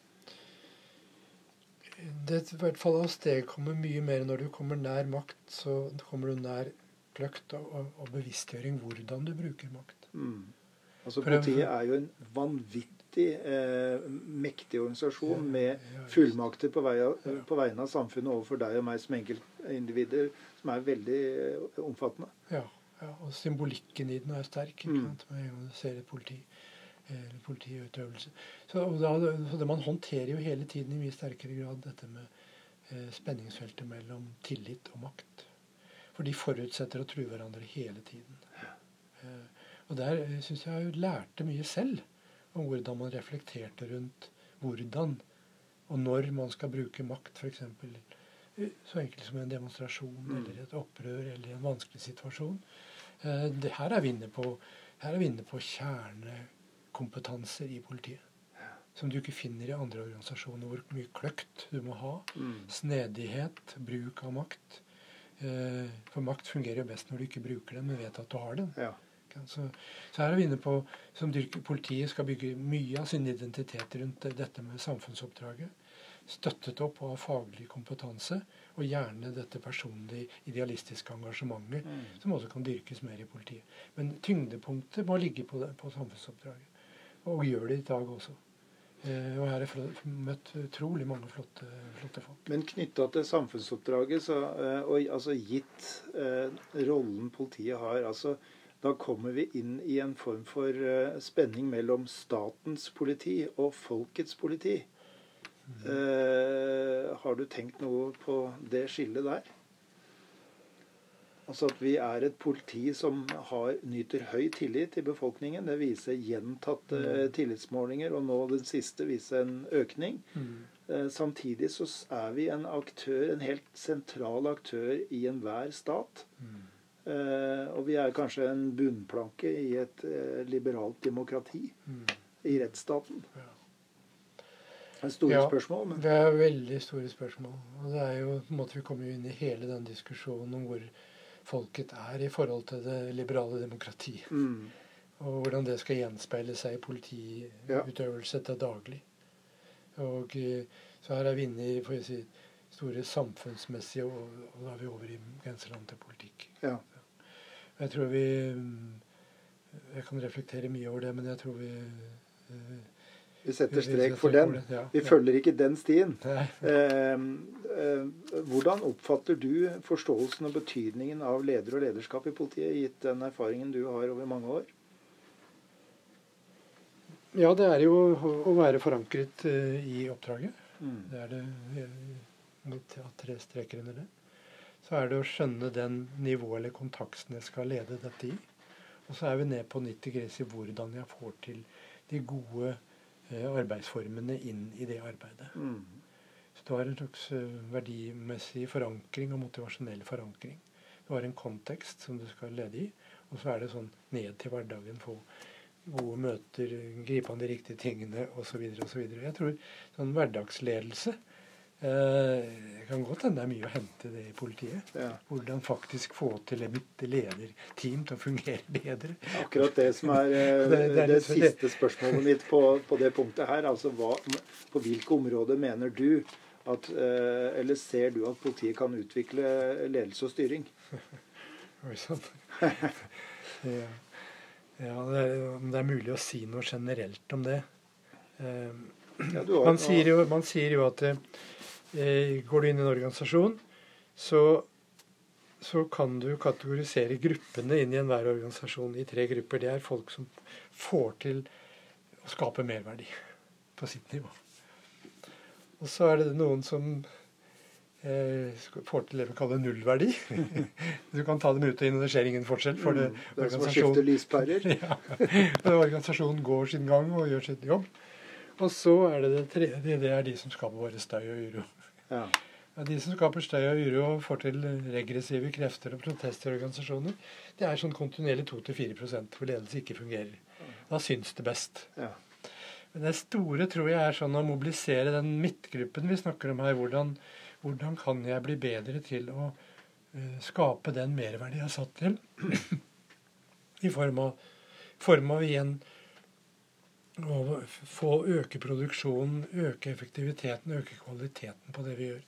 S2: Det i hvert fall avstedkommer mye mer når du kommer nær makt. Så kommer du nær kløkt og, og bevisstgjøring hvordan du bruker makt. Mm.
S1: Altså Politiet er jo en vanvittig eh, mektig organisasjon med fullmakter på, vei, på, vegne av samfunnet overfor deg og meg som enkeltindivider, som er veldig eh, omfattende.
S2: Ja, ja, og symbolikken i den er sterk ikke mm. sant? med en gang du ser et politi. Eller politiutøvelse. Så, da, så det, Man håndterer jo hele tiden i mye sterkere grad dette med eh, spenningsfeltet mellom tillit og makt. For de forutsetter å true hverandre hele tiden. Eh, og der eh, syns jeg jeg lærte mye selv om hvordan man reflekterte rundt hvordan og når man skal bruke makt, f.eks. Så enkelt som en demonstrasjon mm. eller et opprør eller en vanskelig situasjon. Eh, det her er vi inne på, her er vi inne på kjernekompetanser i politiet. Som du ikke finner i andre organisasjoner, hvor mye kløkt du må ha. Mm. Snedighet, bruk av makt. Eh, for makt fungerer jo best når du ikke bruker den, men vet at du har den. Ja. Så, så, her er vi inne på som politiet skal bygge mye av sin identitet rundt dette med samfunnsoppdraget. Støttet opp av faglig kompetanse, og gjerne dette personlige, idealistiske engasjementet, mm. som også kan dyrkes mer i politiet. Men tyngdepunktet må ligge på, det, på samfunnsoppdraget. Og gjør det i dag også. Eh, og her har jeg møtt utrolig mange flotte, flotte folk.
S1: Men knytta til samfunnsoppdraget, så, eh, og altså gitt eh, rollen politiet har altså da kommer vi inn i en form for spenning mellom statens politi og folkets politi. Mm. Uh, har du tenkt noe på det skillet der? Altså at vi er et politi som har, nyter høy tillit i befolkningen. Det viser gjentatte mm. tillitsmålinger, og nå den siste viser en økning. Mm. Uh, samtidig så er vi en aktør, en helt sentral aktør i enhver stat. Mm. Eh, og vi er kanskje en bunnplanke i et eh, liberalt demokrati. Mm. I rettsstaten. Ja. Det er store ja, spørsmål.
S2: Men... Det er veldig store spørsmål. Og det er jo på en måte Vi kommer jo inn i hele den diskusjonen om hvor folket er i forhold til det liberale demokratiet. Mm. Og hvordan det skal gjenspeile seg i politiutøvelse til daglig. Og eh, så her er vi inne i får jeg si, store samfunnsmessige, og, og da er vi over i grenseland til politikk. Ja. Jeg tror vi Jeg kan reflektere mye over det, men jeg tror vi
S1: eh, vi setter strek for den. Vi følger ikke den stien. [laughs] Eh, eh, hvordan oppfatter du forståelsen og betydningen av leder og lederskap i politiet, gitt den erfaringen du har over mange år?
S2: Ja, det er jo å være forankret uh, i oppdraget.
S1: Mm.
S2: Det er det mot ja, tre streker under det. Så er det å skjønne den nivået eller kontakten jeg skal lede dette i. Og så er vi ned på 90 gress i hvordan jeg får til de gode eh, arbeidsformene inn i det arbeidet.
S1: Mm.
S2: Så du har en slags eh, verdimessig forankring og motivasjonell forankring. Du har en kontekst som du skal lede i, og så er det sånn ned til hverdagen. Få gode møter, gripe an de riktige tingene osv. osv. Jeg tror sånn hverdagsledelse eh, kan godt hende det er mye å hente det i politiet.
S1: Ja.
S2: Hvordan faktisk få til mitt lederteam til å fungere bedre.
S1: Akkurat det som er [laughs] det,
S2: Det-
S1: det,
S2: det er
S1: siste spørsmålet mitt på, på det punktet her. Altså hva, på hvilke områder mener du at eh, Eller ser du at politiet kan utvikle ledelse og styring? [laughs]
S2: Oi sann. [laughs] ja. ja det, om det er mulig å si noe generelt om det. Eh,
S1: Ja, har-
S2: man, sier jo, man sier jo at eh, går du inn i en organisasjon, så, så kan du kategorisere gruppene inn i enhver organisasjon i tre grupper. Det er folk som får til å skape merverdi på sitt nivå. Og så er det noen som eh, får til det vi kaller nullverdi. [laughs] du kan ta dem ut og inn, og det skjer ingen forskjell. For det,
S1: Mm, det er som å skifte lyspærer. [laughs]
S2: ja. Organisasjonen går sin gang og gjør sin jobb. Og så er det det tredje, det er de som skaper våre støy og uro.
S1: Ja.
S2: De som skaper støy og uro og får til regressive krefter og protester i organisasjoner, det er sånn kontinuerlig 2-4 hvor ledelse ikke fungerer. Da syns det best.
S1: Ja.
S2: Men det store tror jeg er sånn å mobilisere den midtgruppen vi snakker om her. Hvordan, hvordan kan jeg bli bedre til å uh, skape den merverdi jeg har satt til? [clears throat] I form av, form av igjen å få øke produksjonen, øke effektiviteten, øke kvaliteten på det vi gjør.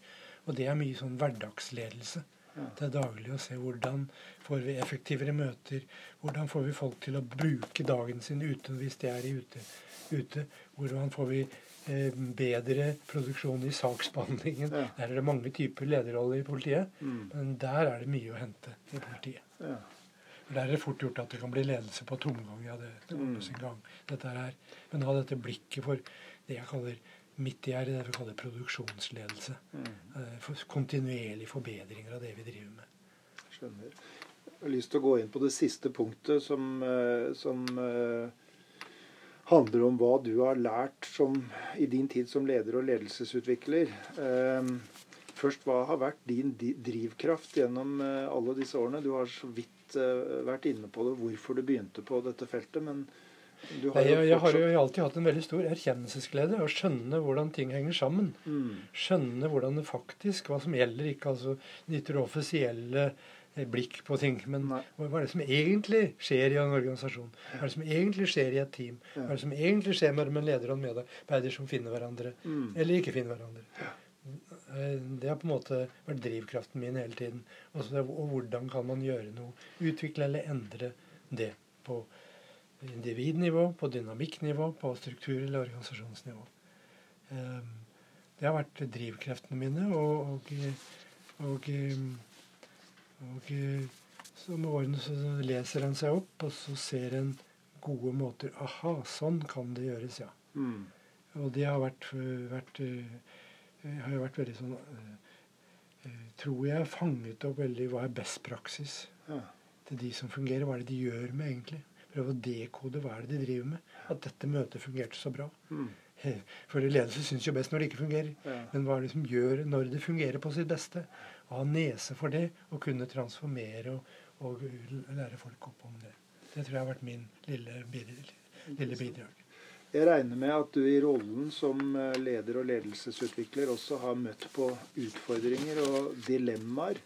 S2: Og det er mye sånn hverdagsledelse. Det er daglig å se hvordan får vi effektivere møter. Hvordan får vi folk til å bruke dagen sin ute hvis de er ute. ute. Hvordan får vi eh, bedre produksjon i saksbehandlingen.
S1: Ja.
S2: Der er det mange typer lederroller i politiet.
S1: Mm.
S2: Men der er det mye å hente i politiet.
S1: Ja.
S2: For Der er det fort gjort at det kan bli ledelse på tomgang. Ja, det, det går
S1: Mm.
S2: på sin gang. Dette her. Men ha dette blikket for det jeg kaller midt i her, det vi kaller produksjonsledelse.
S1: Mm.
S2: Eh, For kontinuerlig forbedringer av det vi driver med.
S1: Skjønner. Jeg har lyst til å gå inn på det siste punktet, som, eh, som eh, handler om hva du har lært som, i din tid som leder og ledelsesutvikler. Først, hva har vært din drivkraft gjennom alle disse årene? Du har så vidt eh, vært inne på det, hvorfor du begynte på dette feltet. Men du har
S2: Jeg,
S1: jo
S2: jeg har jo alltid hatt en veldig stor erkjennelsesglede. Å skjønne hvordan ting henger sammen.
S1: mm,
S2: Skjønne hvordan det faktisk, hva som gjelder. Ikke altså ditt offisielle eh, blikk på ting. Men
S1: Nei.
S2: hva er det som egentlig skjer i en organisasjon? Hva er det som egentlig skjer i et team? Hva er det som egentlig skjer mellom en leder og en medarbeider som finner hverandre?
S1: mm,
S2: Eller ikke finner hverandre. Eh, Det har på en måte vært drivkraften min hele tiden. Også det, og hvordan kan man gjøre noe? Utvikle eller endre det på individnivå, på dynamikknivå, på struktur- eller organisasjonsnivå. Eh, Det har vært drivkreftene mine. Og, og, og, og så med årene så leser en seg opp, og så ser en gode måter Aha, sånn kan det gjøres, ja.
S1: mm,
S2: Og det har vært, vært eh, har jo vært veldig sånn eh, eh, Tror jeg fanget opp veldig hva er best praksis
S1: ja,
S2: til de som fungerer. Hva er det de gjør med, egentlig? Prøve å dekode hva er det de driver med. At dette møtet fungerte så bra.
S1: mm,
S2: For ledelse syns jo best når det ikke fungerer.
S1: ja.
S2: Men hva er det som gjør når det fungerer på sitt beste? Å ha nese for det og kunne transformere og, og lære folk opp om det. Det tror jeg har vært min lille, lille bidrag.
S1: Jeg regner med at du i rollen som eh, leder og ledelsesutvikler også har møtt på utfordringer og dilemmaer.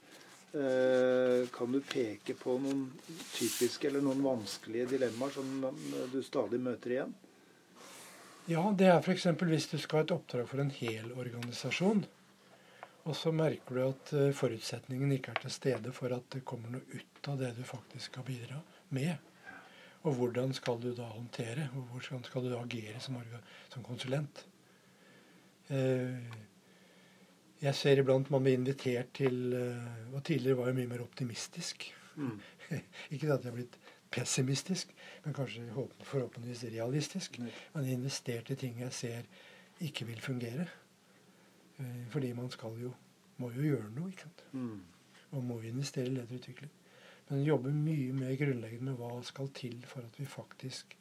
S1: Eh, Kan du peke på noen typiske eller noen vanskelige dilemmaer som eh, du stadig møter igjen?
S2: Ja, det er f.eks. hvis du skal ha et oppdrag for en hel organisasjon, og så merker du at forutsetningen ikke er til stede for at det kommer noe ut av det du faktisk skal bidra med. Og hvordan skal du da håndtere, og hvordan skal du da agere som, som konsulent? Eh, Jeg ser iblant man blir invitert til eh, Og tidligere var jeg mye mer optimistisk.
S1: Mm. [laughs]
S2: Ikke at jeg er blitt pessimistisk, men kanskje forhåpentligvis realistisk. Man investert i ting jeg ser ikke vil fungere. Eh, fordi man skal jo må jo gjøre noe, ikke sant.
S1: Mm.
S2: Og må investere i lederutvikling. Men jobbe mye mer grunnleggende med hva skal til for at vi faktisk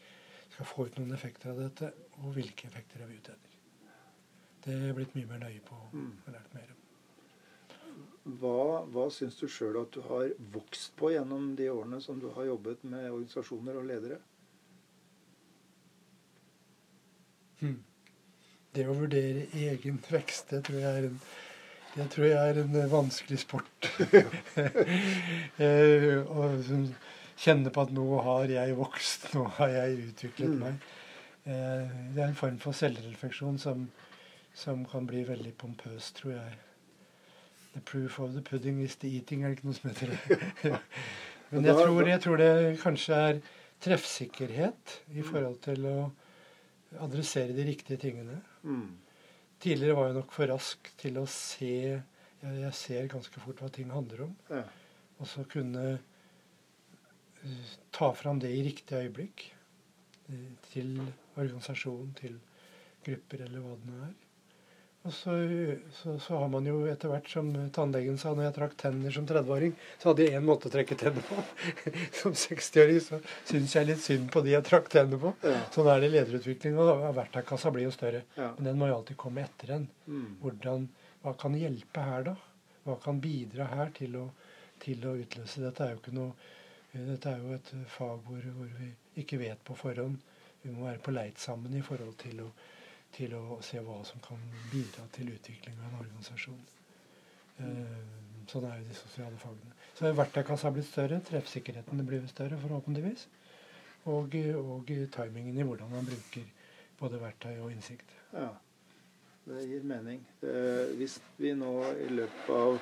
S2: skal få ut noen effekter av dette, og hvilke effekter er vi ute etter. Det er blitt mye mer nøye på
S1: Mm.
S2: og lært mer om.
S1: Hva, hva syns du sjøl at du har vokst på gjennom de årene som du har jobbet med organisasjoner og ledere?
S2: Hmm. Det å vurdere egen vekst, det tror jeg er en, det tror jeg er en eh, vanskelig sport. [laughs] eh, og kjenne på at nå har jeg vokst, nå har jeg utviklet
S1: Mm.
S2: meg. Eh, det er en form for selvrefleksjon som, som kan bli veldig pompøs, tror jeg. The proof of the pudding is the eating, er det ikke noe som heter det? [laughs] Men jeg tror, jeg tror det kanskje er treffsikkerhet i forhold til å adressere de riktige tingene.
S1: Mm.
S2: Tidligere var jeg nok for rask til å se Jeg, jeg ser ganske fort hva ting handler om.
S1: Ja.
S2: Og så kunne eh, ta fram det i riktig øyeblikk. eh, til organisasjon, til grupper eller hva det nå er. Og så, så, så har man jo etter hvert, som tannlegen sa når jeg trakk tenner som 30-åring, så hadde jeg én måte å trekke tenner på. [laughs] som 60-åring så syns jeg litt synd på de jeg trakk tenner på.
S1: Ja.
S2: Sånn er det i lederutvikling. Og verktøykassa blir jo større.
S1: Ja.
S2: Men den må jo alltid komme etter en.
S1: Mm.
S2: Hvordan, hva kan hjelpe her, da? Hva kan bidra her til å, til å utløse Dette er jo ikke noe dette er jo et fag hvor, hvor vi ikke vet på forhånd. Vi må være på leit sammen i forhold til å, til å se hva som kan bidra til utvikling av en organisasjon. Sånn er jo de sosiale fagene. Så verktøykassa har blitt større. Treffsikkerheten blir større, forhåpentligvis. Og, og timingen i hvordan man bruker både verktøy og innsikt.
S1: Ja, det gir mening. Hvis vi nå i løpet av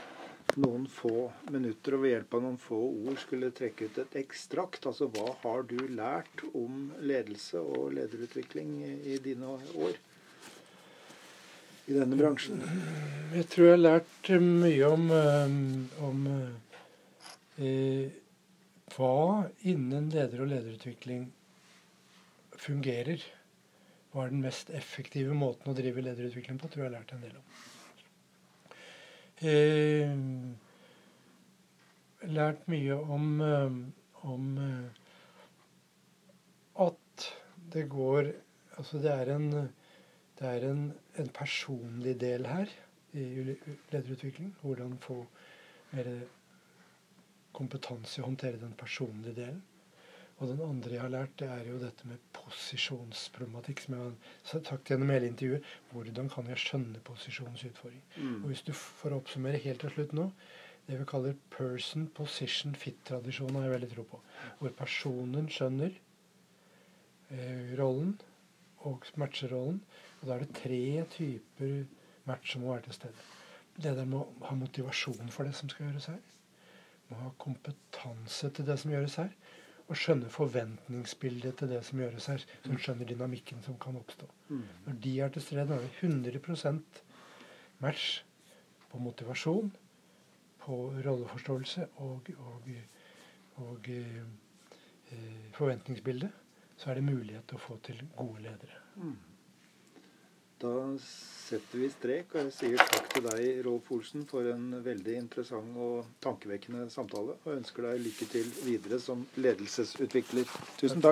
S1: noen få minutter og ved hjelp av noen få ord skulle trekke ut et ekstrakt, altså hva har du lært om ledelse og lederutvikling i dine år i denne bransjen?
S2: Jeg tror jeg har lært eh, mye om, eh, om eh, hva innen leder og lederutvikling fungerer. Hva er den mest effektive måten å drive lederutvikling på, tror jeg jeg har lært en del om. Eh, lært mye om, eh, om eh, at det går Altså det er en, det er en, en personlig del her i lederutvikling. Hvordan få mer kompetanse i å håndtere den personlige delen. Og den andre jeg har lært, det er jo dette med posisjonsproblematikk, som jeg har sagt gjennom hele intervjuet. Hvordan kan jeg skjønne posisjonens utfordring? Og
S1: Mm.
S2: hvis du får oppsummere helt til slutt nå Det vi kaller person, position, fit-tradisjonen har jeg veldig tro på. Hvor personen skjønner eh, rollen og matcher rollen. Og da er det tre typer match som må være til stede. Lederen må ha motivasjon for det som skal gjøres her. Må ha kompetanse til det som gjøres her. Og skjønne forventningsbildet til det som gjøres her. Så hun skjønner dynamikken som kan oppstå.
S1: Mm.
S2: Når de er til stede, er det 100 match på motivasjon, på rolleforståelse og, og, og eh, forventningsbildet, så er det mulighet til å få til gode ledere.
S1: Da setter vi strek, og jeg sier takk til deg, Rolf Olsen, for en veldig interessant og tankevekkende samtale. Og ønsker deg lykke til videre som ledelsesutvikler. Tusen takk.